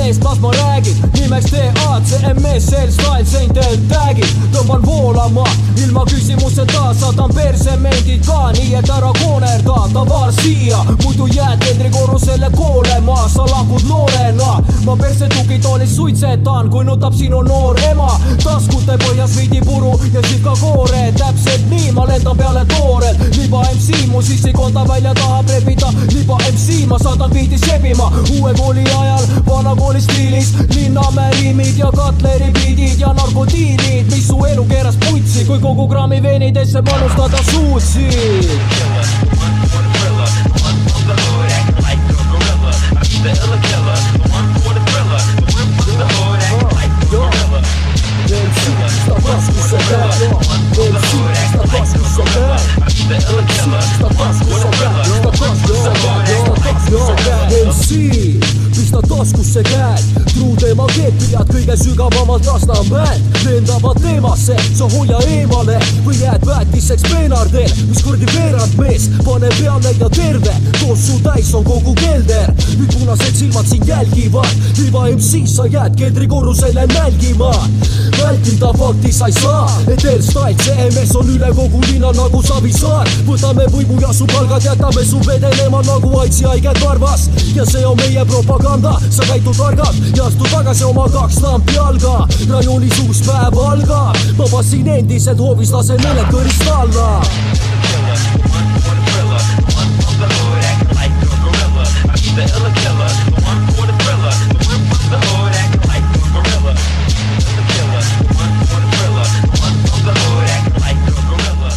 mees, tõmba eest, las ma räägin, nimeks TACMS, sel style, sain teil tag'id, tõmban voolama ilma küsimuseta, saadan persemendid ka, nii et ära koonerda, tavar siia, muidu jääd keldrikorrusele koolema, sa lahkud noorena, ma perse tugitoolis suitsetan, kui nutab sinu noor ema, taskute põhjas veidi puru ja siis ka koore, täpselt nii, ma lendan peale toorel, liba MC mu sissikonda välja tahab rebida, liba MC ma saadan biidi sebima, uue kooli ajal vana kooli stiilis, Linnamäe riimid ja Katleri biidid ja narkotiinid, mis su elu keeras putsi, kui kogu grammi veinidesse panustada suutsid. The illa killer, the one for the thriller, the one for the hood, act like the gorilla. Then shoot, stop busting so bad. Then shoot, stop busting so bad. The illa killer, stop busting so bad. Stop busting so bad. Stop busting so bad. Then shoot pista taskusse käed, truu teema keepiljad kõige sügavamalt Lasnamäelt, lendavad teemasse, sa hoia eemale või jääd väetiseks peenardel, mis kuradi veerandmees, pane peale ja terve, tossu täis on kogu kelder, nüüd punased silmad sind jälgivad, liiva MC sa jääd keldrikorrusele nälgima, vältida fakti sa ei saa, et Airstyle CMS on üle kogu linna nagu Savisaar, võtame võimu ja su palgad jätame su vedelema nagu aidsi haige karvas ja see on meie propaganda, sa käitud targalt ja astu tagasi oma kaks lampi jalga, rajoonis uus päev algab, ma passin endiselt hoovis, lasen meeled kõrist alla.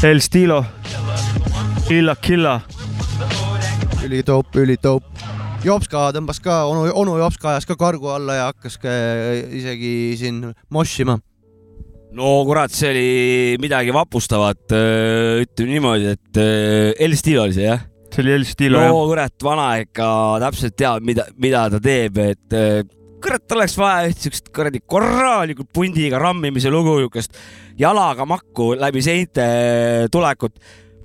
El Stilo, Illa Killa. ülitaup, ülitaup. Jopska tõmbas ka, onu, onu Jopska ajas ka kargu alla ja hakkas ka isegi siin moshima. no kurat, see oli midagi vapustavat, ütleme niimoodi, et äh, El Stilo oli see jah? see oli El Stilo no jah. kurat, vana ikka täpselt teab, mida, mida ta teeb, et äh, kurat, oleks vaja üht siukest kuradi korralikult pundiga rammimise lugu, siukest jalaga makku läbi seinte tulekut.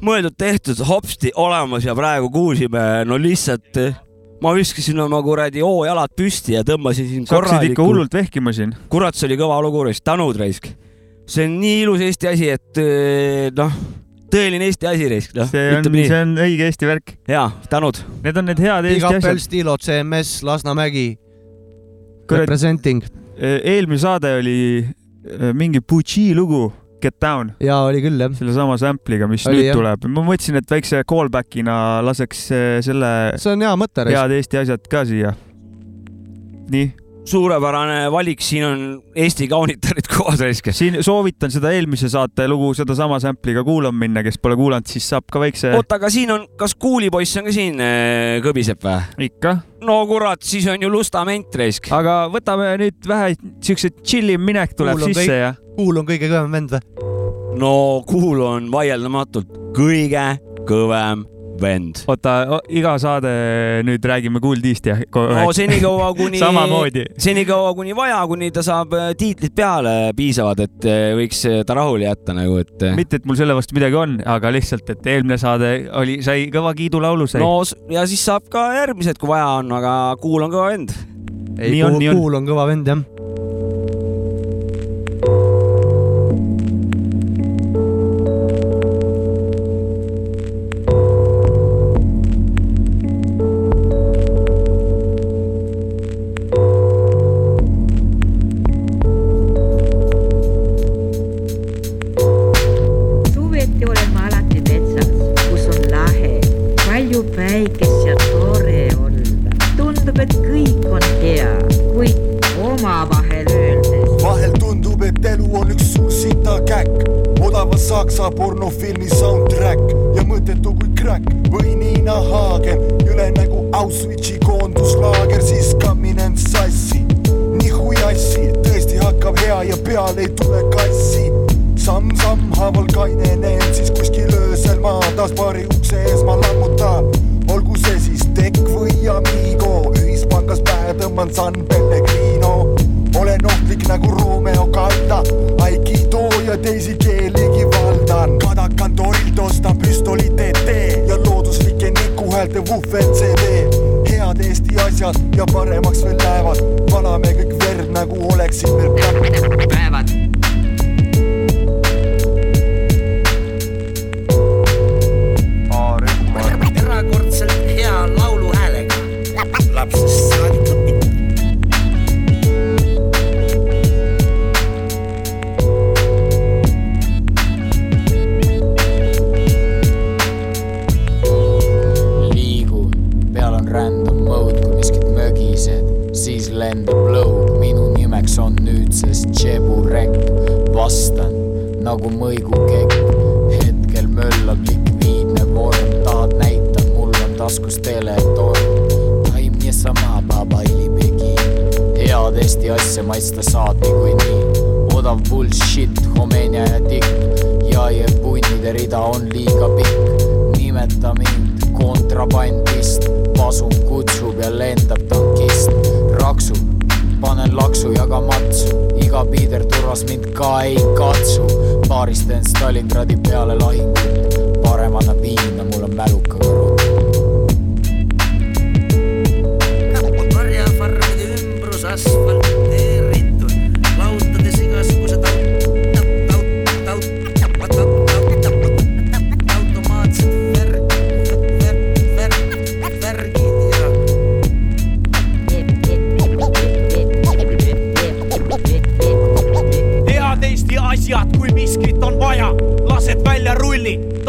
mõeldud-tehtud, hopsti olemas ja praegu kuulsime, no lihtsalt äh, ma viskasin oma kuradi hoojalad püsti ja tõmbasin siin sa hakkasid ikka korralikult. hullult vehkima siin. kurat, see oli kõva lugu, tänud raisk. see on nii ilus Eesti asi, et äh, noh, tõeline Eesti asi raisk, noh, see on, see. on õige Eesti värk. ja, tänud. Need on need head Big Eesti up El asjad. Stilo, CMS, Lasnamägi, representing eelmine saade oli äh, mingi Pucci lugu, Get Down, ja oli küll jah. sellesama sample'iga, mis Oli, nüüd jah. tuleb. ma mõtlesin, et väikse callback'ina laseks äh, selle see on hea mõte, head Eesti asjad ka siia. nii, suurepärane valik, siin on Eesti kaunitarid [LAUGHS] koos raisk. siin soovitan seda eelmise saate lugu sedasama sample'iga kuulama minna, kes pole kuulanud, siis saab ka väikse, oota, aga siin on, kas kuulipoiss on ka siin äh, kõbiseb või? ikka. no kurat, siis on ju lustament raisk. aga võtame nüüd vähe siukse chill'im minek tuleb Kuul on sisse kõik- ja kuul on kõige kõvem vend või? no Kuul on vaieldamatult kõige kõvem vend. oota, iga saade nüüd räägime Kool D-st ja no senikaua [LAUGHS] kuni, samamoodi. senikaua kuni vaja, kuni ta saab äh, tiitlid peale piisavad, et äh, võiks äh, ta rahule jätta nagu, et. mitte, et mul selle vastu midagi on, aga lihtsalt, et eelmine saade oli, sai kõva kiidulaulu sai no ja siis saab ka järgmised, kui vaja on, aga Kuul on kõva vend. ei, Nii on, on. kuul on kõva vend jah. Maitsta saad niikuinii, odav bullshit, homenja ja tikk. Ja jääpunnide rida on liiga pikk. Nimeta mind kontrabandist, pasun kutsub ja lendab tankist. Raksu panen laksu ja ka matsu, iga piider turvas mind ka ei katsu. paarist teen Stalingradi peale lahingut, parem anna piina, mul on mäluka kõrvud. karjafarmide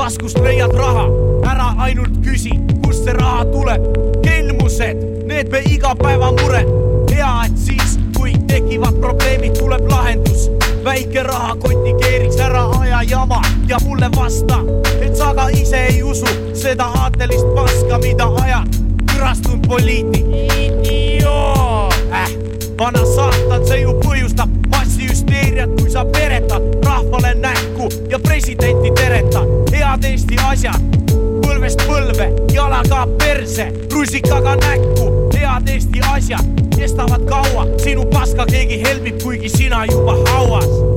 taskust leiad raha, ära ainult küsi, kust see raha tuleb. kelmused, need me igapäeva mure. hea, et siis, kui tekivad probleemid, tuleb lahendus. väike rahakoti keeriks ära aja jama ja mulle vasta, et sa ka ise ei usu seda aatelist paska, mida ajad kürastunud poliitik. idioot äh vana saatan, see ju põhjustab sa peretad rahvale näkku ja presidenti teretad. head Eesti asjad, põlvest põlve, jalaga perse, rusikaga näkku. head Eesti asjad kestavad kaua, sinu paska keegi helbib, kuigi sina juba hauas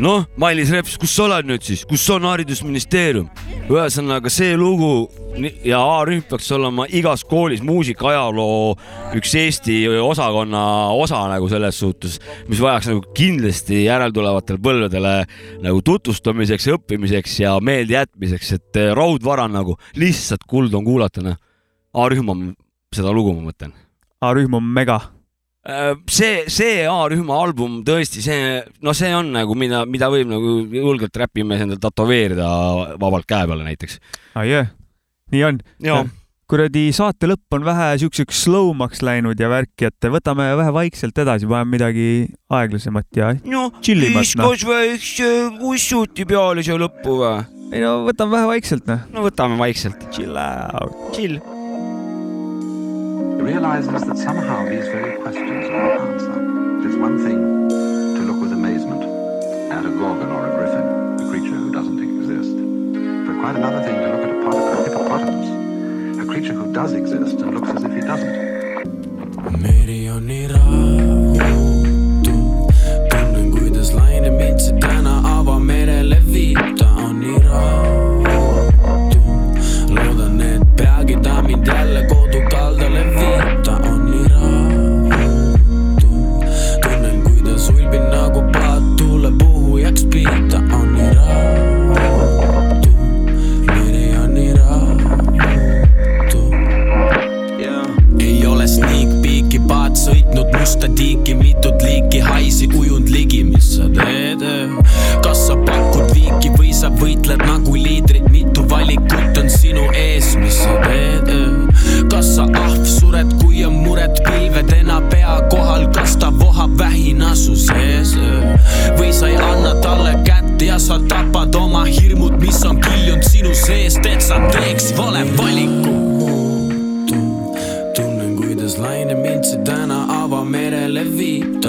noh, Mailis Reps, kus sa oled nüüd siis, kus on haridusministeerium? ühesõnaga see lugu ja A-rühm peaks olema igas koolis muusika-ajaloo üks Eesti osakonna osa nagu selles suhtes, mis vajaks nagu kindlasti järeltulevatele põlvedele nagu tutvustamiseks, õppimiseks ja meeldejätmiseks, et eh, raudvara nagu lihtsalt kuld on kuulata, noh. A-rühm on seda lugu, ma mõtlen A-rühm on mega. Äh, see, see A-rühma album tõesti, see, no see on nagu, mida, mida võib nagu julgelt räpimees endale tätoveerida vabalt käe peale näiteks. ah,. Yeah. nii on Jaa.. kuradi saate lõpp on vähe siukseks slowmaks läinud ja värki, et võtame vähe vaikselt edasi, paneme midagi aeglasemat ja no chillimat, noh. viskas väikse ussuti peale siia lõppu või? ei no võtame vähe vaikselt, noh. no võtame vaikselt. Chill out. Chill. Realizes that somehow these very questions are an answer. It is one thing to look with amazement at a gorgon or a griffin, a creature who doesn't exist, but quite another thing to look at a, pot- a hippopotamus, a creature who does exist and looks as if he doesn't. meri on nii rahutu, tunnen, kuidas laine mind see täna avamerele viib, musta tiiki, mitut liiki haisi ujunud ligi, mis sa teed? kas sa pakud viiki või sa võitled nagu liidrid, mitu valikut on sinu ees, mis sa teed? kas sa ahv sured, kui on mured pilvedena pea kohal, kas ta vohab vähina su sees? või sa ei anna talle kätt ja sa tapad oma hirmud, mis on kiljunud sinu seest, et sa teeks vale valiku levy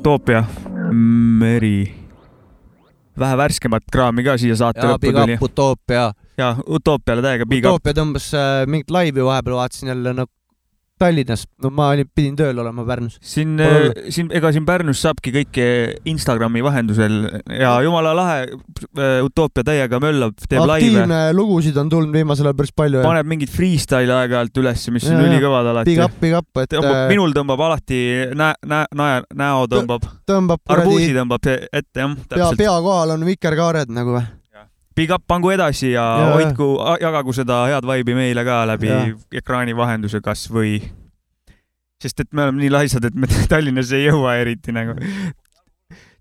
utoopia, meri. vähe värskemat kraami ka siia saate lõppu tuli. Utoopia. ja Utoopiale täiega big up. Utoopia tõmbas äh, mingit laivi vahepeal, vaatasin jälle nagu Tallinnas, no ma olin, pidin tööl olema Pärnus. siin Pole, siin, ega siin Pärnus saabki kõike Instagrami vahendusel ja jumala lahe, Utoopia täiega möllab, teeb laive, aktiivne lugusid on tulnud viimasel ajal päris palju. paneb mingit freestyle'i aeg-ajalt ülesse, mis on Ja, ja. ülikõvad alati Big. up, big up, et äh, minul tõmbab alati näe, näe, näe, näo tõmbab, tõmbab arbuusi tõmbab ette jah, pea, pea kohal on vikerkaared nagu või? Big up, pangu edasi ja, Ja, hoidku, jagagu seda head vibe'i meile ka läbi Ja. ekraani vahenduse kasvõi, sest et me oleme nii laisad, et me [LAUGHS] Tallinnas ei jõua eriti nagu.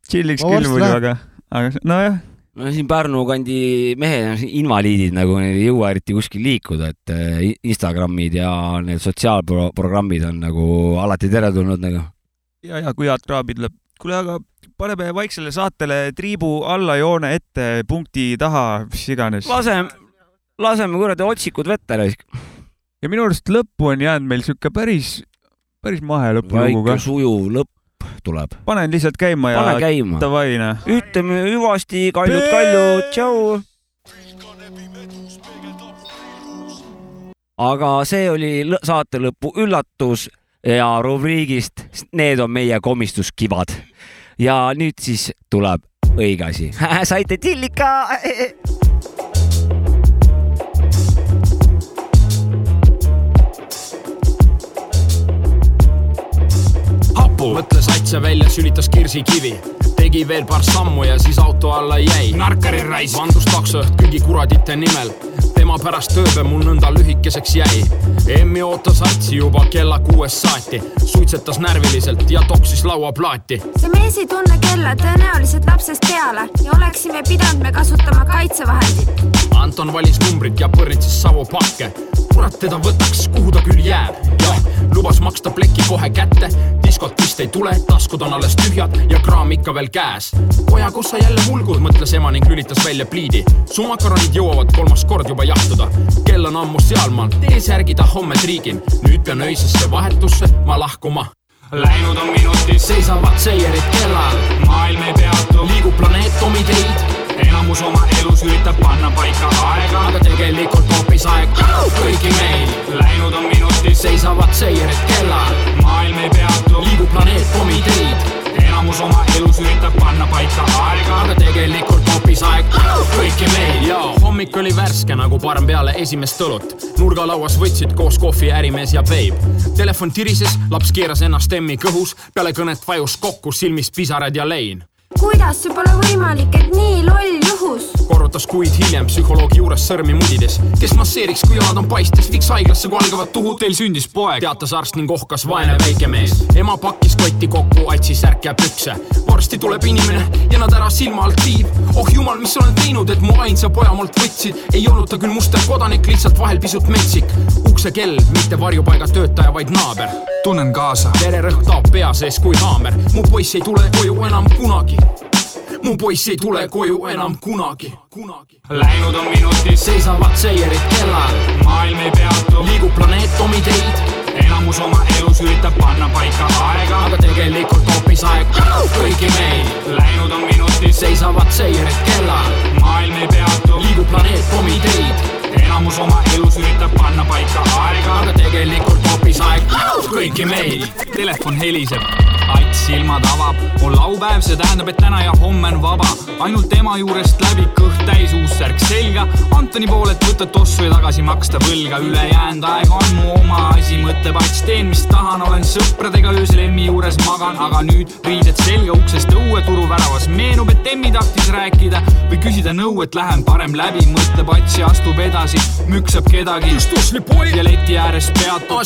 Chilliks küll muidu, aga, aga nojah, no siin Pärnu kandi mehed, invaliidid nagu neil ei jõua eriti kuskil liikuda, et äh, Instagramid ja need sotsiaalprogrammid on nagu alati teretulnud nagu. ja, ja kui head kraabid läheb. kuule, aga paneme vaiksele saatele triibu allajoone ette, punkti taha, mis iganes. laseme, laseme kuradi otsikud vette raisk. ja minu arust lõppu on jäänud meil sihuke päris, päris mahe lõpulugu väike ka. sujuv lõpp tuleb. panen lihtsalt käima ja davai noh. ütleme hüvasti, kaljud, kaljud, tšau. aga see oli saate lõpu üllatus ja rubriigist Need on meie komistuskivad. ja nüüd siis tuleb õige asi. [LAUGHS] saite tillika. hapu, mõtles asja välja, sülitas kirsikivi, tegi veel paar sammu ja siis auto alla jäi. narkari rais, vandus taksojuht kõigi kuradite nimel, tema pärast ööbe mul nõnda lühikeseks jäi. emmi ootas Atsi juba kella kuuest saati, suitsetas närviliselt ja toksis lauaplaati. see mees ei tunne kella tõenäoliselt lapsest peale ja oleksime pidanud me kasutama kaitsevahendit. Anton valis numbrit ja põrnitses savupakke. kurat teda võtaks, kuhu ta küll jääb, jah, lubas maksta pleki kohe kätte. diskot vist ei tule, taskud on alles tühjad ja kraam ikka veel käes. poja, kus sa jälle hulgud, mõtles ema ning lülitas välja pliidi. su makaronid jõuavad kolmas kord juba jahtuda. kell on ammu sealmaal, tee särgi ta homme triigin. nüüd pean öisesse vahetusse ma lahkuma Läinud on minutid, seisavad seierid kellal, maailm ei peatu, liigub planeet omi teid. Enamus oma elus üritab panna paika aega, aga tegelikult hoopis aeg kõigi meil. Läinud on minutid, seisavad seierid kellal, maailm ei peatu, liigub planeet omi teid. enamus oma elus üritab panna paika aega, aga tegelikult hoopis aeg kõiki meil. ja hommik oli värske nagu parm peale esimest õlut. nurgalauas võtsid koos kohvi ärimees ja veib. Telefon tirises, laps keeras ennast emmi kõhus, peale kõnet vajus kokku silmis pisarad ja lein. Kuidas see pole võimalik, et nii loll juhus? korrutas kuid hiljem psühholoogi juures sõrmi mudides, kes masseeriks, kui jalad on paistes, viiks haiglasse, kui algavad tuhud. Teil sündis poeg, teatas arst ning ohkas vaene väike mees. ema pakkis kotti kokku, otsis särk ja pükse. varsti tuleb inimene ja nad ära silma alt viib. oh jumal, mis sa oled teinud, et mu ainsa poja mult võtsid. ei olnud ta küll muster kodanik, lihtsalt vahel pisut metsik. uksekell, mitte varjupaiga töötaja, vaid naaber. tunnen kaasa. vererõhk taob pea sees kui haamer. mu poiss ei tule koju enam kunagi mu poiss ei tule koju enam kunagi, kunagi. Läinud on minutid, seisavad seierid kellal, maailm ei peatu, kõiki meil. telefon heliseb, ats silmad avab, on laupäev, see tähendab, et täna ja homme on vaba. ainult ema juurest läbi kõht täis uus särk selga. Antoni poolelt võtta tossu ja tagasi maksta võlga, ülejäänud aeg on mu oma asi, mõtleb ats, teen mis tahan, olen sõpradega öösel emmi juures magan, aga nüüd riided selga uksest õue turuväravas meenub et Emmi tahtis rääkida või küsida nõu, et lähen parem läbi, mõtleb Atsi, astub edasi, müksab kedagi. Ja leti ääres peatub,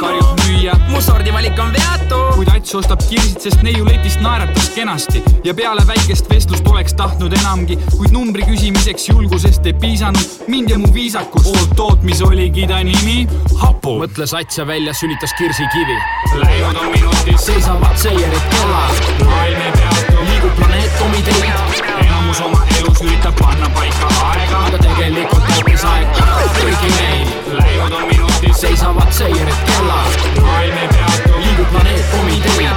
karjub müüja. mu sordivalik on veatu. kuid Ats ostab kirsid, sest neiu letist naeratas kenasti. Ja peale väikest vestlust oleks tahtnud enamgi, kuid numbri küsimiseks julgusest ei piisanud, mind ja mu viisakust. oot-oot, mis oligi ta nimi? hapu, mõtles Ats ja välja sülitas kirsikivi. Läinud on minutid, seisavad seierid kellad, maailm ei peatu, liigub planeet komiteed, enamus oma elus üritab panna paika aega, aga tegelikult hoopis aeg kõigi meil. läinud on minutid, seisavad seierid kellad, maailm ei peatu, kui planeet pommitee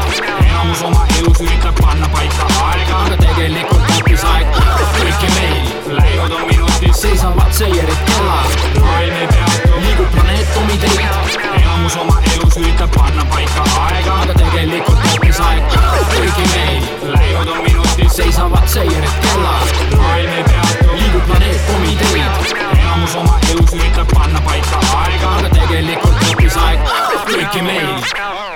enamus oma elus üritab panna paika aega, aga tegelikult hoopis aeg kõiki meil. Läinud on minutid, seisavad seierid kellal? Maailm ei peatu, liigub planeet pommitee enamus oma elus üritab panna paika aega, aga tegelikult hoopis aeg kõiki meil. Läinud on minutid, seisavad seierid kellal? Maailm ei peatu, liigub planeet pommitee enamus oma elus üritab panna paika aega, aga tegelikult hoopis aeg kõiki meil.